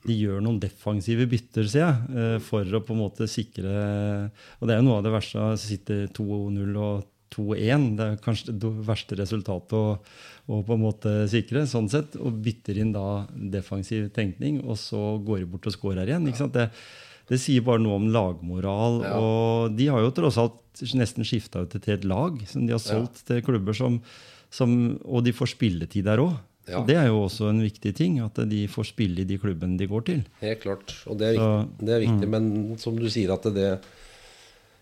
S1: De gjør noen defensive bytter, sier jeg, eh, for å på en måte sikre Og det er jo noe av det verste Sitter sitte 2-0 og 2-1. Det er kanskje det verste resultatet å, å på en måte sikre, sånn sett. Og bytter inn da defensiv tenkning, og så går de bort og scorer igjen. ikke sant? Det, det sier bare noe om lagmoral.
S3: Ja.
S1: Og de har jo tross alt nesten skifta ut til et lag som de har solgt til klubber som, som Og de får spilletid der òg.
S3: Ja.
S1: Det er jo også en viktig ting, at de får spille i de klubbene de går til.
S3: Helt klart. Og det er
S1: Så-
S3: viktig, det er viktig men som du sier at det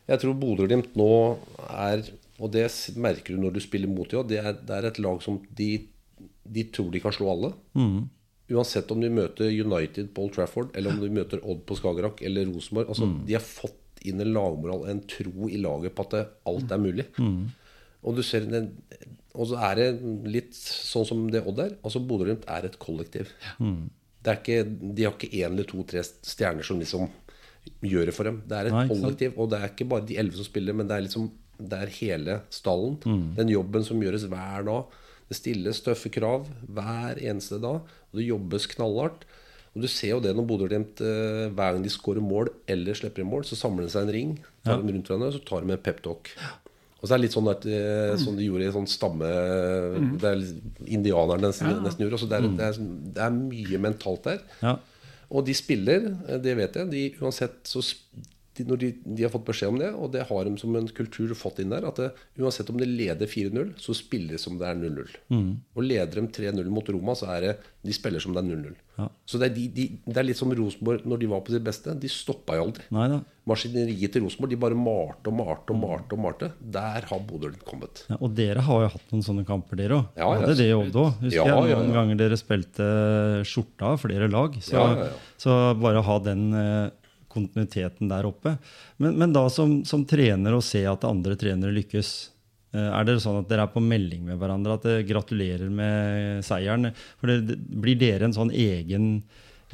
S3: Jeg tror Bodø-Glimt nå er Og det merker du når du spiller mot dem, det, er- det er et lag som de, de tror de kan slå alle.
S1: Mm.
S3: Uansett om de møter United på Old Trafford, eller om de møter Odd på Skagerrak eller Rosenborg. Altså,
S1: Mm.
S3: De har fått inn en lagmoral, en tro i laget på at det, alt er mulig.
S1: Mm.
S3: Og du ser og så er det litt sånn som det Odd er. Altså Bodø-Glimt er et kollektiv. Det er ikke, de har ikke én eller to-tre stjerner som liksom gjør det for dem. Det er et
S1: Nei,
S3: kollektiv, og det er ikke bare de elleve som spiller, men det er liksom det er hele stallen.
S1: Mm.
S3: Den jobben som gjøres hver dag. Det stilles tøffe krav hver eneste dag, og det jobbes knallhardt. Og Du ser jo det når Bodø-Glimt eh, hver gang de skårer mål eller slipper inn mål, så samler de seg en ring, tar dem rundt hverandre, og så tar de en peptalk. Og så er det litt sånn at, eh, som de gjorde i sånn stamme Det er indianerne nesten, nesten gjorde. Altså det, er, det, er, det er mye mentalt der.
S1: Ja.
S3: Og de spiller, eh, det vet jeg. De, uansett så de, når de, de har fått beskjed om det, og det har de som en kultur fått inn der, at det, uansett om de leder 4-0, så spiller de som det er 0-0. Og leder de 3-0 mot Roma, så er det de spiller som det er 0-0.
S1: Ja.
S3: Så det er, de, de, det er litt som Rosenborg når de var på sitt beste. De stoppa jo aldri.
S1: Nei da.
S3: Maskineriet til Rosenborg de bare malte og malte og malte. og malte Der har Bodø kommet.
S1: Ja, og dere har jo hatt noen sånne kamper, dere òg.
S3: Ja, ja.
S1: Hadde det jobb da? Husker
S3: Ja,
S1: jeg noen ganger dere spilte skjorta av flere lag. Så, så bare ha den eh, kontinuiteten der oppe. Men, men da som, som trener å se at andre trenere lykkes, eh, er det sånn at dere er på melding med hverandre? At dere gratulerer med seieren? For det, Blir dere en sånn egen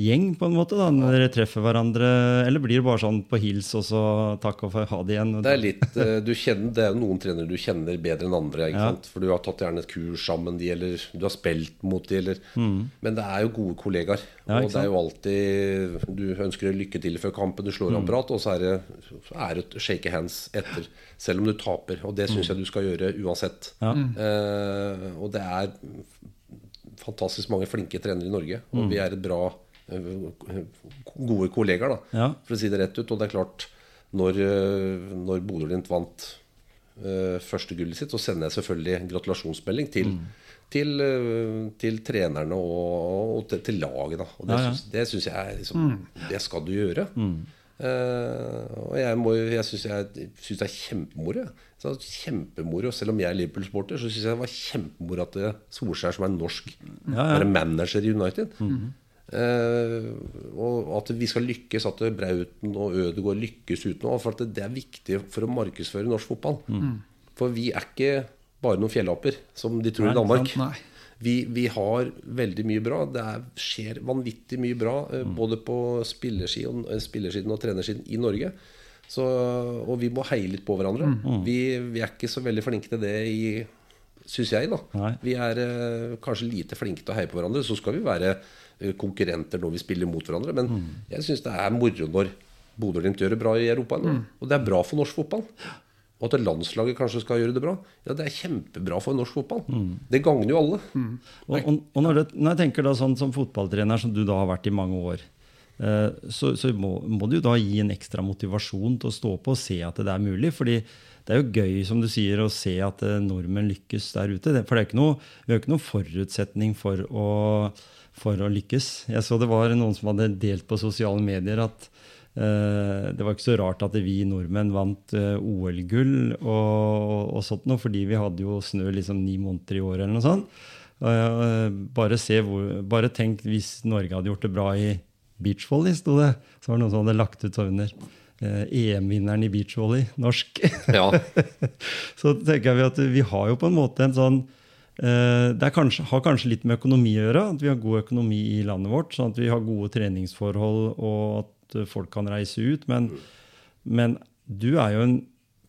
S1: gjeng på en måte da, når dere treffer hverandre? Eller blir det bare sånn på hils og så takk og ha det igjen?
S3: Det er litt, eh, du kjenner, det er noen trenere du kjenner bedre enn andre. Ikke
S1: Ja.
S3: sant? For du har tatt gjerne et kurs sammen de, eller du har spilt mot de, eller Men det er jo gode kollegaer.
S1: Mm. Ja,
S3: og det er jo alltid Du ønsker lykke til før kampen, du
S1: Mm.
S3: slår av prat, og så er det, så er det shake hands etter. Selv om du taper. Og det syns jeg du skal gjøre uansett.
S1: Mm. Ja.
S3: Eh, og det er fantastisk mange flinke trenere i Norge. Og
S1: Mm.
S3: vi er et bra gode kollegaer, da.
S1: Ja.
S3: For å si det rett ut. Og det er klart, når, eh, når Bodø-Glimt vant uh, første gullet sitt, så sender jeg selvfølgelig gratulasjonsmelding til,
S1: Mm.
S3: til, uh, til trenerne og, og til, til laget. Da. Og det,
S1: Ja, ja.
S3: syns- jeg liksom Det skal du gjøre. Eh, og jeg, må, jeg syns det er kjempemoro. kjempemoro, Selv om jeg er Liverpool-sporter, så syns jeg det var kjempemoro at Solskjær, som er norsk,
S1: Ja, ja.
S3: er manager i United. Eh, og at vi skal lykkes, at Brauten og Ødegaard lykkes uten. For det er viktig for å markedsføre norsk fotball. For vi er ikke bare noen fjellaper, som de tror
S1: Nei,
S3: i Danmark.
S2: sant.
S3: Vi, vi har veldig mye bra. Det er, skjer vanvittig mye bra, mm. både på spillersiden, eh, spillersiden og trenersiden i Norge. Så, og vi må heie litt på hverandre. Vi, vi er ikke så veldig flinke til det i Syns jeg, da.
S1: Nei.
S3: Vi er eh, kanskje lite flinke til å heie på hverandre. Så skal vi være eh, konkurrenter når vi spiller mot hverandre. Men jeg syns det er moro når Bodø-Glimt gjør det bra i Europa nå. Og det er bra for norsk fotball. Og at landslaget kanskje skal gjøre det bra. Ja, det er kjempebra for norsk fotball. Det gagner jo alle.
S1: Og, og, og når, det, når jeg tenker da sånn som fotballtrener, som du da har vært i mange år, eh, så, så må, må du da gi en ekstra motivasjon til å stå på og se at det er mulig. fordi det er jo gøy som du sier, å se at eh, nordmenn lykkes der ute. For det er ikke noe, vi har ikke noen forutsetning for å, for å lykkes. Jeg så det var noen som hadde delt på sosiale medier at uh, det var ikke så rart at vi nordmenn vant uh, OL-gull og, og sånt noe, fordi vi hadde jo snø liksom ni måneder i året eller noe sånt. Uh, bare, se hvor, bare tenk hvis Norge hadde gjort det bra i beachvolley, sto det. Så var det noen som hadde lagt ut så under. EM-vinneren i beachvolley, norsk.
S3: Ja. *laughs*
S1: så tenker vi at vi har jo på en måte en sånn det er kanskje, har kanskje litt med økonomi å gjøre. At vi har god økonomi i landet vårt. Sånn at vi har gode treningsforhold og at folk kan reise ut. Men, men du er jo en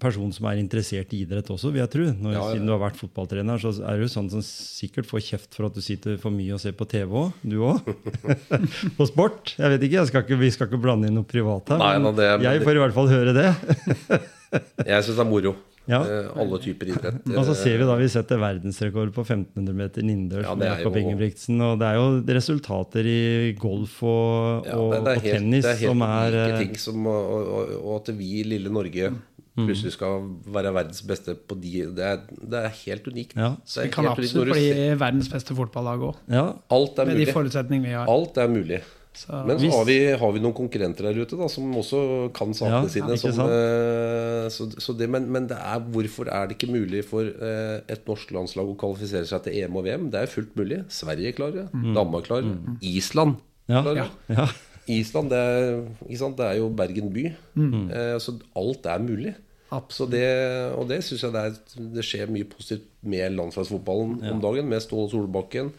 S1: person som er interessert i idrett også, vil jeg tro. Når,
S3: Ja, ja.
S1: Siden du har vært fotballtrener, så er du sånn som sikkert får kjeft for at du sitter for mye og ser på TV òg. Du òg. *laughs* på sport. Jeg vet ikke, jeg skal ikke, vi skal ikke blande inn noe privat her.
S3: Nei,
S1: men
S3: det-
S1: jeg får i hvert fall høre det.
S3: Jeg syns det er moro.
S1: Ja.
S3: Eh, alle typer idrett. *laughs*
S1: Og så ser vi da vi setter verdensrekord på 1500 meter innendørs
S3: Ja,
S1: med Jakob Ingebrigtsen. Og det er jo resultater i golf og,
S3: Ja,
S1: og,
S3: det, det er
S1: og
S3: helt,
S1: tennis
S3: det er helt
S1: som er
S3: unike
S1: eh,
S3: ting som, og, og, og at vi i lille Norge
S1: Mm.
S3: plutselig skal være verdens beste på de Det er, det er helt unikt.
S1: Ja.
S3: Er
S2: Vi kan absolutt bli verdens beste fotballag òg,
S1: Ja,
S3: Alt er
S2: de
S3: mulig.
S2: forutsetningene vi har.
S3: Alt er mulig.
S2: Så,
S3: Men så
S1: Hvis-
S3: har vi, har vi noen konkurrenter der ute da, som også kan sakene
S1: Ja,
S3: sine. Som, eh, så, så det, men men det er, hvorfor er det ikke mulig for uh, et norsk landslag å kvalifisere seg til EM og VM? Det er fullt mulig. Sverige klarer det. Danmark klarer det. Island
S1: Mm. Ja.
S3: klarer det.
S1: ja.
S3: Island, det er, ikke sant? det er jo Bergen by.
S1: Mm.
S3: Uh, så alt er mulig. Så det, og det syns jeg det, er, det skjer mye positivt med landslagsfotballen om dagen. Med Ståle Solbakken.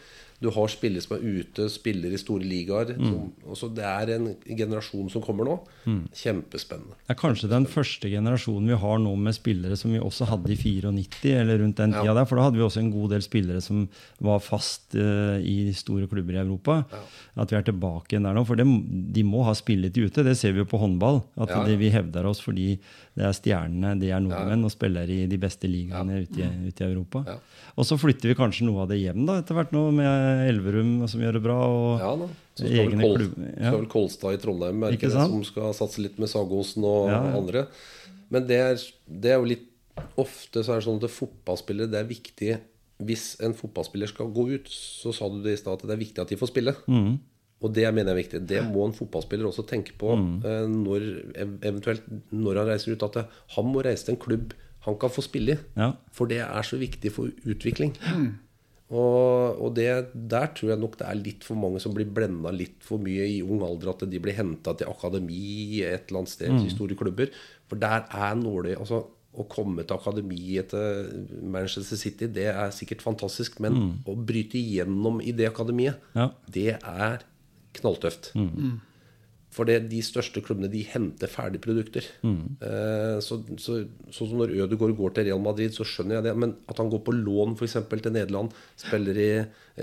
S3: Du har spillere som er ute, spiller i store ligaer.
S1: Mm.
S3: Så det er en generasjon som kommer nå. Kjempespennende.
S1: Det er kanskje den første generasjonen vi har nå med spillere som vi også hadde i 94, eller rundt den tida der. For da hadde vi også en god del spillere som var fast uh, i store klubber i Europa. At vi er tilbake igjen der nå. For det, de må ha spillet ute. Det ser vi jo på håndball. At
S3: Ja, ja.
S1: det, vi hevder oss fordi det er stjernene, det er nordmenn, og spiller i de beste ligaene ute, i, ute i Europa.
S3: Ja.
S1: Og så flytter vi kanskje noe av det hjem da, etter hvert nå, med Elverum som gjør det bra. og
S3: Ja da. Så skal vel,
S1: egne
S3: Kol,
S1: ja.
S3: skal vel Kolstad i Trondheim er
S1: ikke
S3: det, som skal satse litt med Sagosen og
S1: Ja, ja.
S3: andre. Men det er, det er jo litt Ofte så er det sånn at fotballspillere Det er viktig Hvis en fotballspiller skal gå ut, så sa du det i stad at det er viktig at de får spille.
S1: Mm.
S3: Og det mener jeg er viktig. Det må en fotballspiller også tenke på
S1: Mm.
S3: eh, når, eventuelt når han reiser ut. At det, han må reise til en klubb han kan få spille i.
S1: Ja.
S3: For det er så viktig for utvikling. Og, og det, der tror jeg nok det er litt for mange som blir blenda litt for mye i ung alder. At de blir henta til akademi et eller annet sted,
S1: Mm.
S3: til store klubber. For der er nåløyet altså, Å komme til akademiet til Manchester City, det er sikkert fantastisk. Men å bryte igjennom i det akademiet,
S1: Mm. Ja.
S3: det er knalltøft. For det, de største klubbene de henter ferdige produkter. Eh, så, så, sånn som når Ødegaard går til Real Madrid, så skjønner jeg det. Men at han går på lån f.eks. til Nederland, spiller i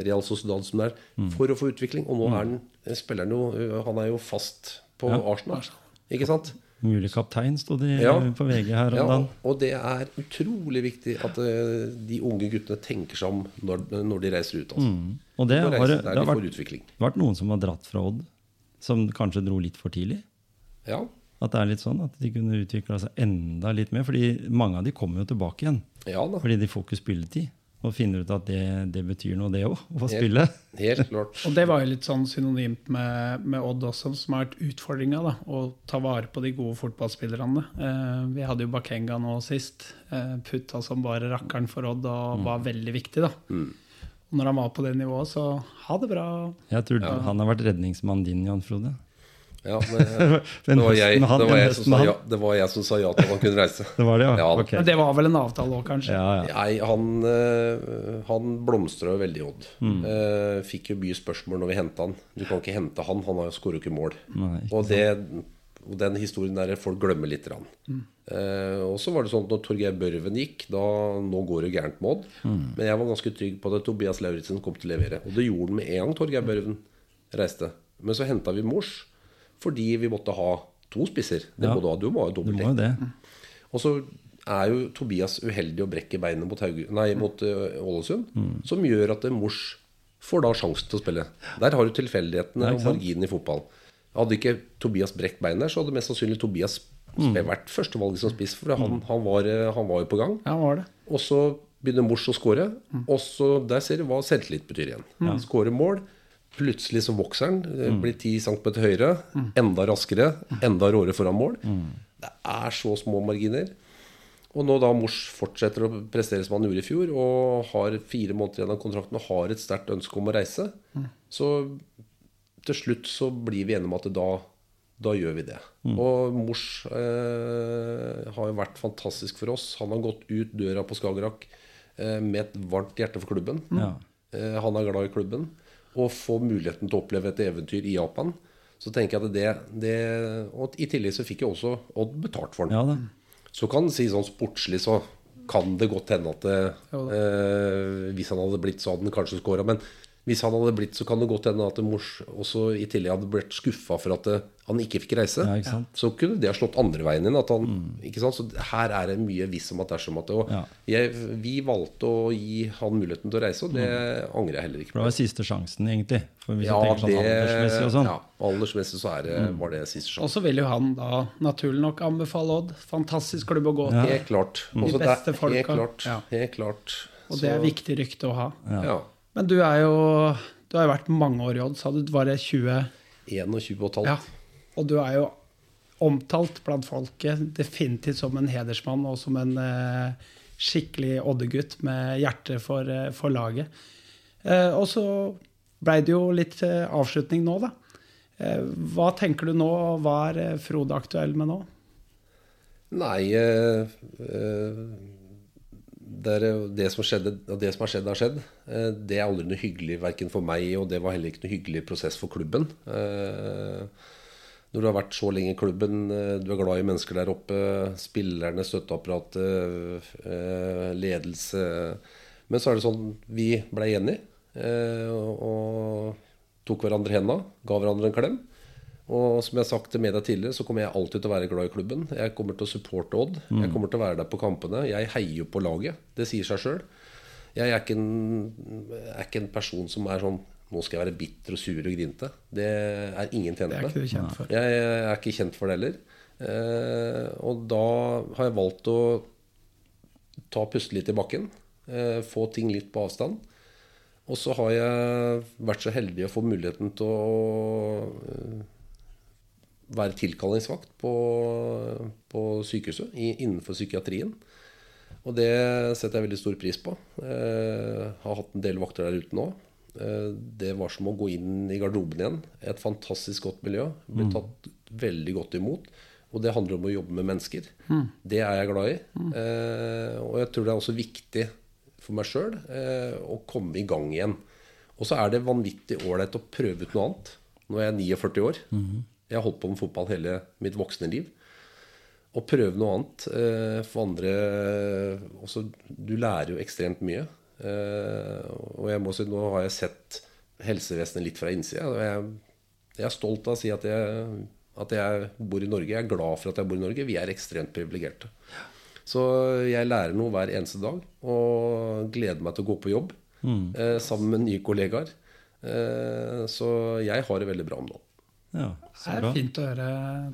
S3: Real Sociedad som det er, for å få utvikling. Og nå er han, spiller han jo Han er jo fast på
S1: Ja.
S3: Arsenal. Ikke sant?
S1: Mulig kaptein, sto det
S3: Ja.
S1: på VG her om
S3: Ja,
S1: dagen.
S3: og det er utrolig viktig at eh, de unge guttene tenker seg om når, når de reiser ut. Altså.
S1: Og det
S3: De
S1: har, det, har
S3: vært, det
S1: vært, vært noen som har dratt fra Odd, som kanskje dro litt for tidlig.
S3: Ja,
S1: At det er litt sånn at de kunne utvikla seg enda litt mer. fordi mange av de kommer jo tilbake igjen.
S3: ja.
S1: Fordi de får ikke spilletid. Og finner ut at det, det betyr noe, det òg. Å få spille.
S3: Helt klart.
S2: Og det var jo litt sånn synonymt med, med Odd også, som har vært utfordringa. Å ta vare på de gode fotballspillerne. Eh, vi hadde jo Bakenga nå sist. Eh, putta som bare rakkeren for Odd og var veldig viktig. da. Og når han var på det nivået, så ha det bra.
S1: Jeg tror han har vært redningsmannen din, Jan Frode.
S3: Ja, det, *laughs*
S1: det,
S3: var jeg, det, var jeg som sa ja, det var jeg som sa ja til at han kunne reise. *laughs*
S1: Det var det, ja?
S3: Ja, da.
S1: Ok.
S2: Men det var vel en avtale òg, kanskje?
S1: Ja, ja.
S3: Nei, han, eh, han blomstra veldig i Odd.
S1: Mm.
S3: Eh, fikk jo mye spørsmål når vi henta han. Du kan ikke hente han, han har jo skårer jo ikke mål.
S1: Nei, ikke
S3: og, det, og den historien der folk glemmer litt.
S1: Mm.
S3: Eh, og så var det sånn at når Torgeir Børven gikk, da nå går det gærent med Odd.
S1: Mm.
S3: Men jeg var ganske trygg på at Tobias Lauritzen kom til å levere. Og det gjorde han med en gang Torgeir Børven reiste. Men så henta vi Mors fordi vi måtte ha to spisser. Det
S1: Ja.
S3: må du ha. Du må ha dobbeltdekk.
S1: det.
S3: Og så er jo Tobias uheldig å brekke beinet mot, nei, mot eh, Ålesund,
S1: Mm.
S3: som gjør at Mors får da sjansen til å spille. Der har du tilfeldighetene og marginen i fotball. Hadde ikke Tobias brekt beinet der, så hadde mest sannsynlig Tobias
S1: Mm.
S3: vært førstevalget som spiss, for han, han, var, eh, han var jo på gang.
S2: Ja, var det.
S3: Og så begynner Mors å skåre,
S1: Mm.
S3: og så der ser du hva selvtillit betyr igjen. Skåre mål. Plutselig så vokser den. det Blir 10 cm høyere. Enda raskere. Enda råere foran mål. Det er så små marginer. Og nå da Mors fortsetter å prestere som han gjorde i fjor, og har fire måneder igjen av kontrakten og har et sterkt ønske om å reise, så til slutt så blir vi enige om at da, da gjør vi det. Og Mors eh, har jo vært fantastisk for oss. Han har gått ut døra på Skagerrak eh, med et varmt hjerte for klubben.
S1: Ja.
S3: Eh, han er glad i klubben. Og få muligheten til å oppleve et eventyr i Japan. Så tenker jeg at det, det Og i tillegg så fikk jeg også Odd betalt for den.
S1: ja da.
S3: Så kan en si sånn sportslig så kan det godt hende at det, eh, Hvis han hadde blitt, så hadde han kanskje scora. Men hvis han hadde blitt, så kan det godt hende at Mors også i tillegg hadde blitt skuffa for at eh, han ikke fikk reise.
S1: Ja, ikke sant? Mm.
S3: Så kunne det ha slått andre veien inn. At han, ikke sant? Så her er det mye hvis om at dersom at det. Og
S1: Ja.
S3: jeg, vi valgte å gi han muligheten til å reise, og det angrer jeg heller ikke
S1: For det var siste sjansen, egentlig. For hvis
S3: Ja,
S1: sånn
S3: det,
S1: aldersmessig og sånn.
S3: ja, aldersmessig så er det,
S1: Mm.
S3: var det siste
S2: sjansen.
S3: Og
S2: så vil jo han da naturlig nok anbefale Odd. Fantastisk klubb å gå
S1: Ja.
S3: Helt klart.
S2: De beste folka.
S3: Helt klart.
S2: Ja.
S3: Helt klart.
S2: Og det er viktig rykte å ha.
S3: Ja.
S2: Men du er jo Du har jo vært mange år i Odd, sa du. Var det 20
S3: 21 og et halvt.
S2: Ja. Og du er jo omtalt blant folket definitivt som en hedersmann og som en eh, skikkelig Odde-gutt med hjerte for, eh, for laget. Eh, og så blei det jo litt eh, avslutning nå, da. Eh, hva tenker du nå, og hva er eh, Frode aktuell med nå?
S3: Nei eh, det, er, det, som skjedde, og det som har skjedd, har skjedd. Eh, det er aldri noe hyggelig verken for meg, og det var heller ikke noe hyggelig prosess for klubben. Eh, når du har vært så lenge i klubben, eh, du er glad i mennesker der oppe, spillerne, støtteapparatet, ledelse Men så er det sånn Vi blei enige og tok hverandre henda, ga hverandre en klem. Og som jeg har sagt til media tidligere, så kommer jeg alltid til å være glad i klubben. Jeg kommer til å supporte Odd. Jeg kommer til å være der på kampene. Jeg heier jo på laget. Det sier seg sjøl. Jeg er ikke, en, er ikke en person som er sånn Nå skal jeg være bitter og sur og grinte. Det er ingen tjent
S2: Det er
S3: med. Jeg er ikke kjent for det heller. Eh, og da har jeg valgt å ta puste litt i bakken. Eh, få ting litt på avstand. Og så har jeg vært så heldig å få muligheten til å være tilkallingsvakt på, på sykehuset i, innenfor psykiatrien. Og det setter jeg veldig stor pris på. Eh, har hatt en del vakter der ute nå. Eh, det var som å gå inn i garderoben igjen. Et fantastisk godt miljø. Ble tatt veldig godt imot. Og det handler om å jobbe med mennesker. Det er jeg glad i. Eh, og jeg tror det er også viktig for meg sjøl eh, å komme i gang igjen. Og så er det vanvittig ålreit å prøve ut noe annet. Nå er jeg 49 år. Jeg har holdt på med fotball hele mitt voksne liv. Å prøve noe annet eh, for andre også, Du lærer jo ekstremt mye. Eh, og jeg må si, nå har jeg sett helsevesenet litt fra innsida. Og jeg, jeg er stolt av å si at jeg, at jeg bor i Norge. Jeg er glad for at jeg bor i Norge. Vi er ekstremt privilegerte. Så jeg lærer noe hver eneste dag og gleder meg til å gå på jobb mm. sammen med nye kollegaer. Eh, så jeg har det veldig bra om dagen.
S1: Ja,
S2: Det er
S1: bra.
S2: fint å høre.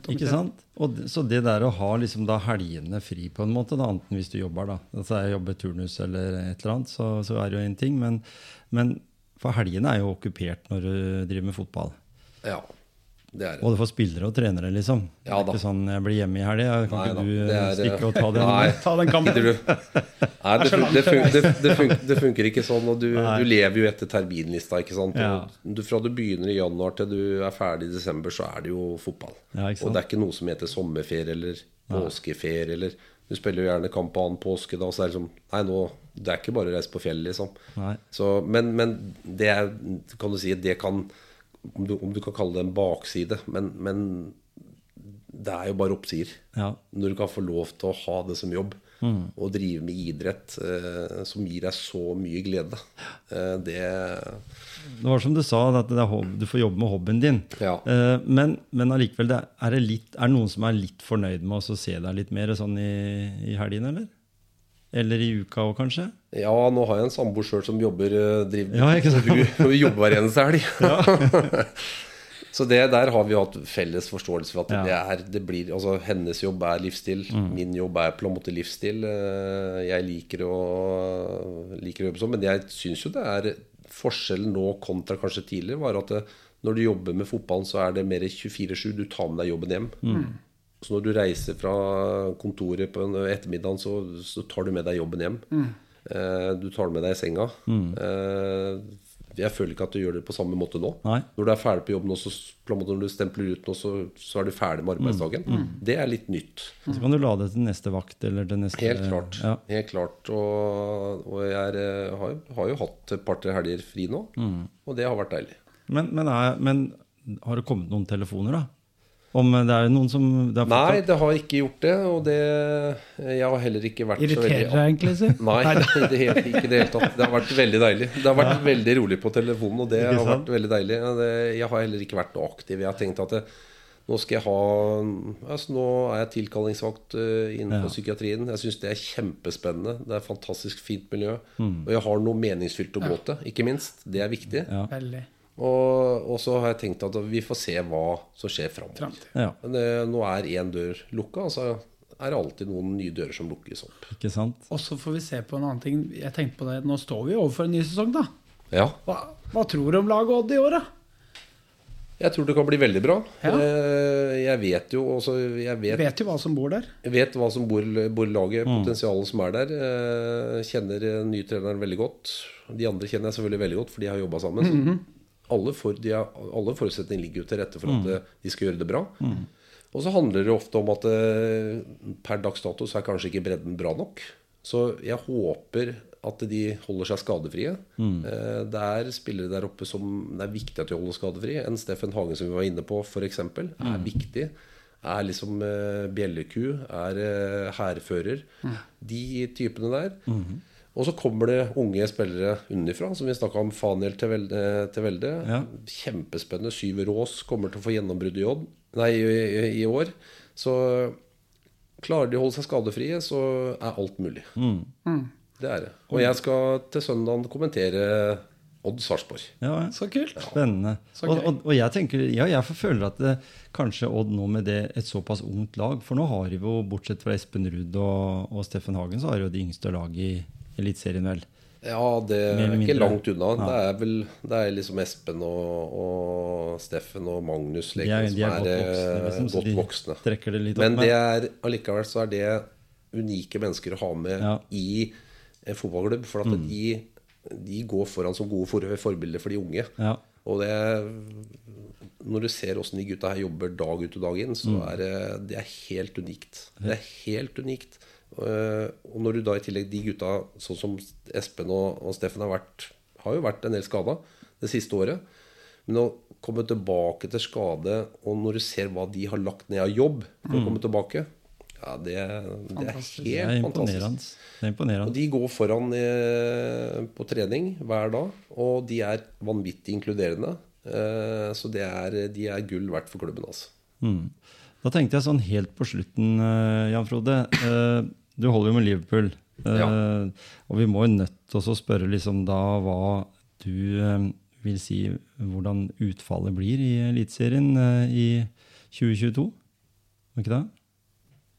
S2: Tom
S1: Ikke sant? Og det, så det der å ha liksom da helgene fri på en måte, da, enten hvis du jobber, da, altså jeg jobber turnus eller et eller annet, så, så er det jo en ting. Men, men for helgene er jo okkupert når du driver med fotball.
S3: Ja, det er det.
S1: Både for spillere og trenere, liksom. Det er ikke sånn jeg blir hjemme i helga, kan
S3: Nei
S1: ikke
S3: da,
S1: du
S3: er-
S1: stikke og ta den?
S3: Nei.
S2: Ta den kampen. *laughs*
S3: Nei, det, fun det, fun det, det, fun det funker ikke sånn. Og du, du lever jo etter terminlista. ikke sant?
S1: Ja.
S3: Du, fra du begynner i januar til du er ferdig i desember, så er det jo fotball.
S1: Ja, ikke sant?
S3: og det er ikke noe som heter sommerferie eller påskeferie. eller Du spiller jo gjerne kamp på annen påske, da, så er det liksom Nei, nå Det er ikke bare å reise på fjellet, liksom. Så, men, men det er, kan du si, det kan om du, om du kan kalle det en bakside, men, men det er jo bare oppsider.
S1: Ja.
S3: Når du kan få lov til å ha det som jobb og drive med idrett eh, som gir deg så mye glede. Eh, det
S1: Det var som du sa, at du får jobbe med hobbyen din.
S3: Ja.
S1: Eh, men, men allikevel, det er, er, det litt, er det noen som er litt fornøyd med å se deg litt mer sånn i, i helgene, eller? Eller i uka òg, kanskje?
S3: Ja, nå har jeg en samboer sjøl som jobber eh, driver,
S1: Ja, ikke sant?
S3: Hun, *laughs* hun jobber hver eneste helg. *laughs* Så det der har vi hatt felles forståelse for at
S1: Ja.
S3: det er det blir, altså Hennes jobb er livsstil. Min jobb er på en måte livsstil. Eh, Jeg liker å, liker å jobbe sånn, men jeg syns jo det er forskjellen nå kontra kanskje tidligere, var at det, når du jobber med fotballen, så er det mer 24-7. Du tar med deg jobben hjem. Så når du reiser fra kontoret på ettermiddagen, så, så tar du med deg jobben hjem. Eh, du tar den med deg i senga. Mm. jeg føler ikke at du gjør det på samme måte nå.
S1: Nei.
S3: Når du er ferdig på jobb nå, så når du stempler ut nå, så, så er du ferdig med arbeidsdagen. Det er litt nytt.
S1: Så kan du lade til neste vakt eller til neste
S3: Helt klart.
S1: Ja.
S3: Helt klart. Og, og jeg er, eh, har, har jo hatt et par-tre helger fri nå, og det har vært deilig.
S1: Men, men, er, men har det kommet noen telefoner, da? Om det er noen som det har
S3: Nei, det har ikke gjort det, og det Jeg har heller ikke vært så
S2: Irriterer
S3: veldig
S2: deg egentlig, si? *laughs*
S3: Nei, *laughs* i det helt, ikke i det hele tatt. Det har vært veldig deilig. Det har vært veldig rolig på telefonen, og det har vært veldig deilig. Jeg har heller ikke vært noe aktiv. Jeg har tenkt at det, nå skal jeg ha altså Nå er jeg tilkallingsvakt eh, innenfor
S1: Ja.
S3: psykiatrien. Jeg syns det er kjempespennende. Det er et fantastisk fint miljø.
S1: Mm.
S3: Og jeg har noe meningsfylt å gå til, ikke minst. Det er viktig.
S1: Ja.
S2: Veldig.
S3: Og, og så har jeg tenkt at vi får se hva som skjer framover.
S1: Ja,
S3: Men det, nå er én dør lukka, og så er det alltid noen nye dører som lukkes opp.
S1: ikke sant?
S2: Og så får vi se på en annen ting. Jeg tenkte på det, Nå står vi overfor en ny sesong, da.
S3: Ja,
S2: Hva, hva tror du om laget Odd i år, da?
S3: jeg tror det kan bli veldig bra.
S2: Ja.
S3: Eh, Jeg vet jo også Jeg vet,
S2: Vet jo hva som bor der.
S3: jeg vet hva som bor, bor laget, potensialet som er der. Eh, Kjenner den nye treneren veldig godt. De andre kjenner jeg selvfølgelig veldig godt, for de har jobba sammen. Så alle, for, har, alle forutsetninger ligger jo til rette for at mm. de skal gjøre det bra. Og så handler det ofte om at eh, per dags dato så er kanskje ikke bredden bra nok. Så jeg håper at de holder seg skadefrie. Mm. Det er spillere der oppe som det er viktig at de holder skadefrie. En Steffen Hagen som vi var inne på, f.eks., er viktig. Er liksom eh, bjelleku, er eh, hærfører. De typene der. Og så kommer det unge spillere unnifra, som vi snakka om. Faniel til Velde. Til Velde.
S1: Ja.
S3: Kjempespennende. Syver Aas kommer til å få gjennombrudd i, i, år. Så klarer de å holde seg skadefrie, så er alt mulig. Det er det. Og jeg skal til søndagen kommentere Odd Sarpsborg.
S1: Ja, ja.
S2: Så kult.
S1: Spennende.
S2: Så
S1: Og, og, og jeg tenker, ja, jeg føler at det, kanskje Odd nå med det et såpass ungt lag For nå har de jo, bortsett fra Espen Ruud og, og Steffen Hagen, så har de jo de yngste laget i Eliteserien, vel.
S3: Ja, det er ikke langt unna.
S1: Ja.
S3: Det er vel det er liksom Espen og, og Steffen og Magnus
S1: De er, de er
S3: som
S1: godt
S3: er,
S1: voksne.
S3: eh,
S1: Liksom,
S3: godt
S1: de
S3: voksne.
S1: trekker det litt
S3: Men
S1: opp.
S3: det er, allikevel så er det unike mennesker å ha med
S1: Ja. Mm.
S3: i en fotballklubb. For at de, de går foran som gode for, forbilder for de unge.
S1: ja,
S3: Og det Når du ser åssen de gutta her jobber dag ut og dag inn,
S1: Mm.
S3: så er det, det er helt unikt. Det er helt unikt. Eh, Og når du da i tillegg de gutta, sånn som Espen og, og Steffen, har vært Har jo vært en del skada det siste året. Men å komme tilbake til skade, og når du ser hva de har lagt ned av jobb for å komme tilbake, ja, det, det er
S1: det er
S3: helt
S1: imponerende.
S3: fantastisk.
S1: Det er
S3: Og de går foran eh, på trening hver dag, og de er vanvittig inkluderende. Eh, så det er, de er gull verdt for klubben, altså.
S1: Mm. Da tenkte jeg sånn helt på slutten, Jan Frode. Eh, Du holder jo med Liverpool.
S3: Ja.
S1: Uh, Og vi må jo nødt til å spørre liksom da hva du uh, vil si hvordan utfallet blir i Eliteserien uh, i 2022. Er ikke det?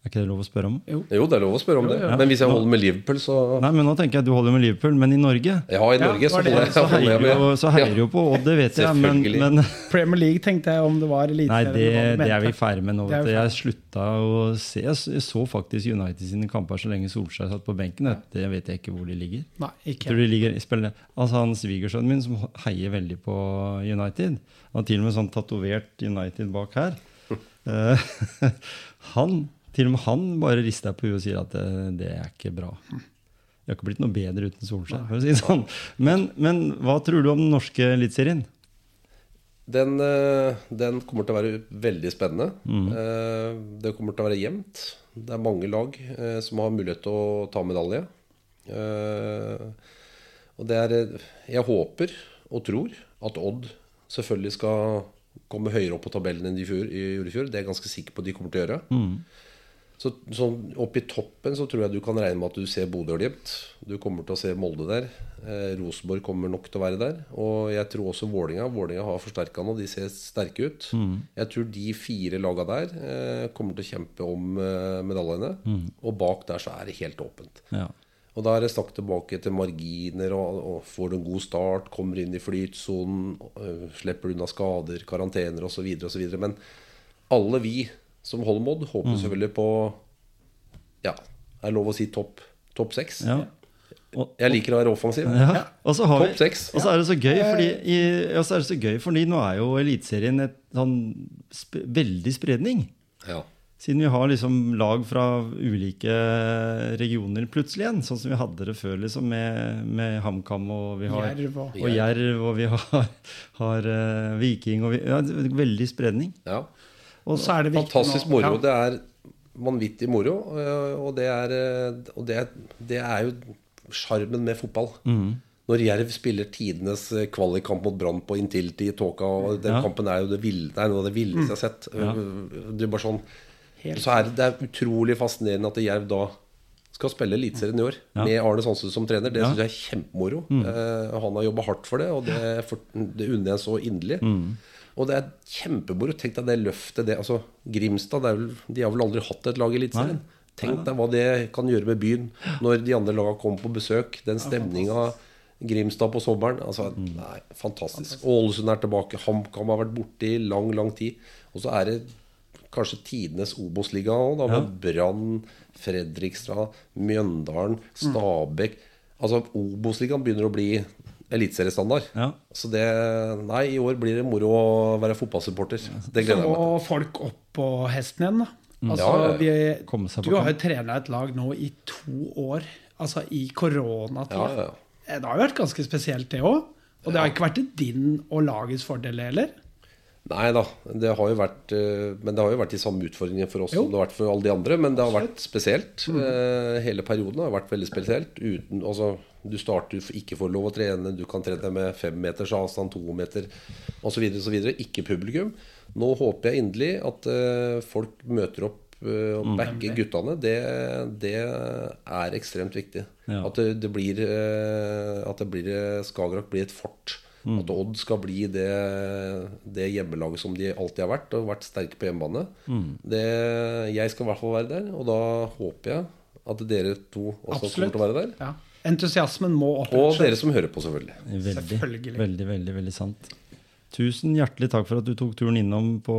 S1: Er ikke det lov å spørre om?
S2: Jo.
S3: Jo, det er lov å spørre om det.
S1: ja.
S3: Men hvis jeg holder med Liverpool, så
S1: Nei, men nå tenker jeg at du holder med Liverpool, men i Norge
S3: Ja, i
S2: Ja,
S3: Norge så
S2: det-
S3: holder jeg,
S1: så heier
S3: jeg
S1: du jo, så heier du jo på Odd, det vet jeg, men, men
S2: Premier League tenkte jeg om det var
S1: Nei, det, det er vi ferdig med nå.
S2: Er
S1: Vet. Jeg slutta å se. Jeg så faktisk United sine kamper så lenge Solskjær satt på benken. Det- vet jeg ikke hvor de ligger.
S2: Nei,
S1: Jeg
S2: ikke.
S1: tror de ligger, spiller, altså Han svigersønnen min som heier veldig på United, han har til og med sånn tatovert United bak her. *laughs* Eh, *laughs* han, til og med han bare rister på huet og sier at det, det er ikke bra. Det har ikke blitt noe bedre uten Solskjær. for å si det sånn. Men, men hva tror du om den norske eliteserien?
S3: Den, eh, den kommer til å være veldig spennende.
S1: Mm.
S3: Eh, Det kommer til å være jevnt. Det er mange lag eh, som har mulighet til å ta medalje. Eh, Og det er eh, Jeg håper og tror at Odd selvfølgelig skal komme høyere opp på tabellen enn de gjorde i fjor. Det er jeg ganske sikker på at de kommer til å gjøre.
S1: Mm.
S3: Så så oppe i toppen så tror jeg du kan regne med at du ser Bodø jevnt. Du kommer til å se Molde der. Eh, Rosenborg kommer nok til å være der. Og jeg tror også Vålinga Vålinga har forsterka nå. De ser sterke ut. Jeg tror de fire laga der eh, kommer til å kjempe om eh, medaljene. Og bak der så er det helt åpent.
S1: Ja.
S3: Og da er det snakk tilbake til marginer, og, og får du en god start, kommer inn i flytsonen, slipper du unna skader, karantener osv. osv. Men alle vi som Holmod. Håper
S1: Mm.
S3: selvfølgelig på Ja, er lov å si topp top seks?
S1: Ja.
S3: Jeg liker å være offensiv.
S1: ja. Og så
S3: Topp seks.
S1: Og så er det så gøy, fordi, i, er det så gøy, fordi nå er jo Eliteserien et sånn sp veldig spredning.
S3: Ja.
S1: Siden vi har liksom lag fra ulike regioner plutselig igjen, sånn som vi hadde det før liksom med, med HamKam og vi har
S2: Jerv og
S1: og Jerv, og vi har, *laughs* har uh, Viking og vi, ja, Veldig spredning.
S3: ja.
S2: Og så er det viktig
S3: Fantastisk moro.
S2: ja.
S3: Det er vanvittig moro. øh, Og det er, øh, og det det er jo sjarmen med fotball.
S1: Mm.
S3: Når Jerv spiller tidenes øh, kvalikkamp mot Brann på Intility i Tåka, og den
S1: Ja.
S3: kampen er jo det, villeste jeg har sett.
S1: Ja.
S3: Øh, Det er bare sånn
S2: Helt
S3: Så er det, det er utrolig fascinerende at Jerv da skal spille Eliteserien i år
S1: Ja.
S3: med Arne Sandstø som trener. Det
S1: Ja.
S3: synes jeg er kjempemoro. Eh, han har jobba hardt for det, og det, for, det unner jeg så inderlig. Og det er kjempemoro. Tenk deg det løftet det, altså, Grimstad det vel, de har vel aldri hatt et lag i Eliteserien. Tenk deg hva det kan gjøre med byen når de andre lagene kommer på besøk. Den stemninga Grimstad på sommeren. Altså, nei, fantastisk. Ålesund er tilbake. HamKam har vært borte i lang, lang tid. Og så er det kanskje tidenes Obos-liga òg, med Brann, Fredrikstad, Mjøndalen, Stabæk. Altså, Obos-ligaen begynner å bli eliteseriestandard.
S1: Ja.
S3: Så det Nei, i år blir det moro å være fotballsupporter. Det gleder jeg meg til.
S2: må folk opp på hesten igjen, da. Altså.
S1: Komme seg
S2: vi, du har jo trena et lag nå i to år. Altså i koronatid.
S3: Ja, ja.
S2: Det har jo vært ganske spesielt, det òg. Og det har ikke vært til din og lagets fordel heller.
S3: Nei da, det har jo vært eh, Men det har jo vært de samme utfordringene for oss
S2: Jo.
S3: som det har vært for alle de andre. Men det har vært spesielt. Mm. Hele perioden har vært veldig spesielt. Uten, altså, du starter ikke får lov å trene, du kan trene med fem meters avstand, to meter osv. Ikke publikum. Nå håper jeg inderlig at eh, folk møter opp eh, og backer guttene. Det, det er ekstremt viktig.
S1: Ja.
S3: At det, det blir eh, At det blir eh, Skagerrak blir et fort. At Odd skal bli det, det hjemmelaget som de alltid har vært, og vært sterke på hjemmebane. Det, jeg skal i hvert fall være der, og da håper jeg at dere to også kommer til å være der.
S2: Ja. Entusiasmen må opp.
S3: Og dere som hører på, selvfølgelig.
S1: Veldig,
S2: Selvfølgelig.
S1: veldig, veldig, veldig sant. Tusen hjertelig takk for at du tok turen innom på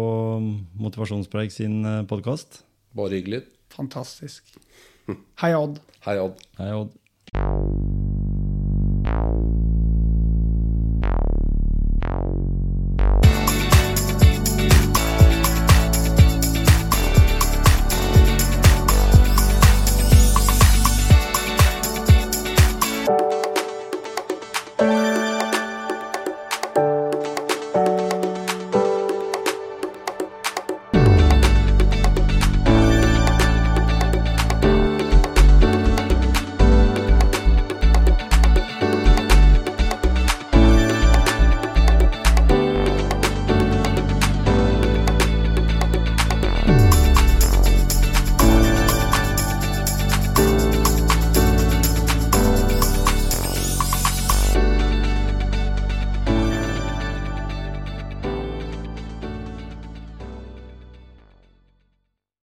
S1: Motivasjonspreik sin podkast.
S3: Bare hyggelig.
S2: Fantastisk. Hei, Odd.
S3: Hei, Odd.
S1: Hei, Odd.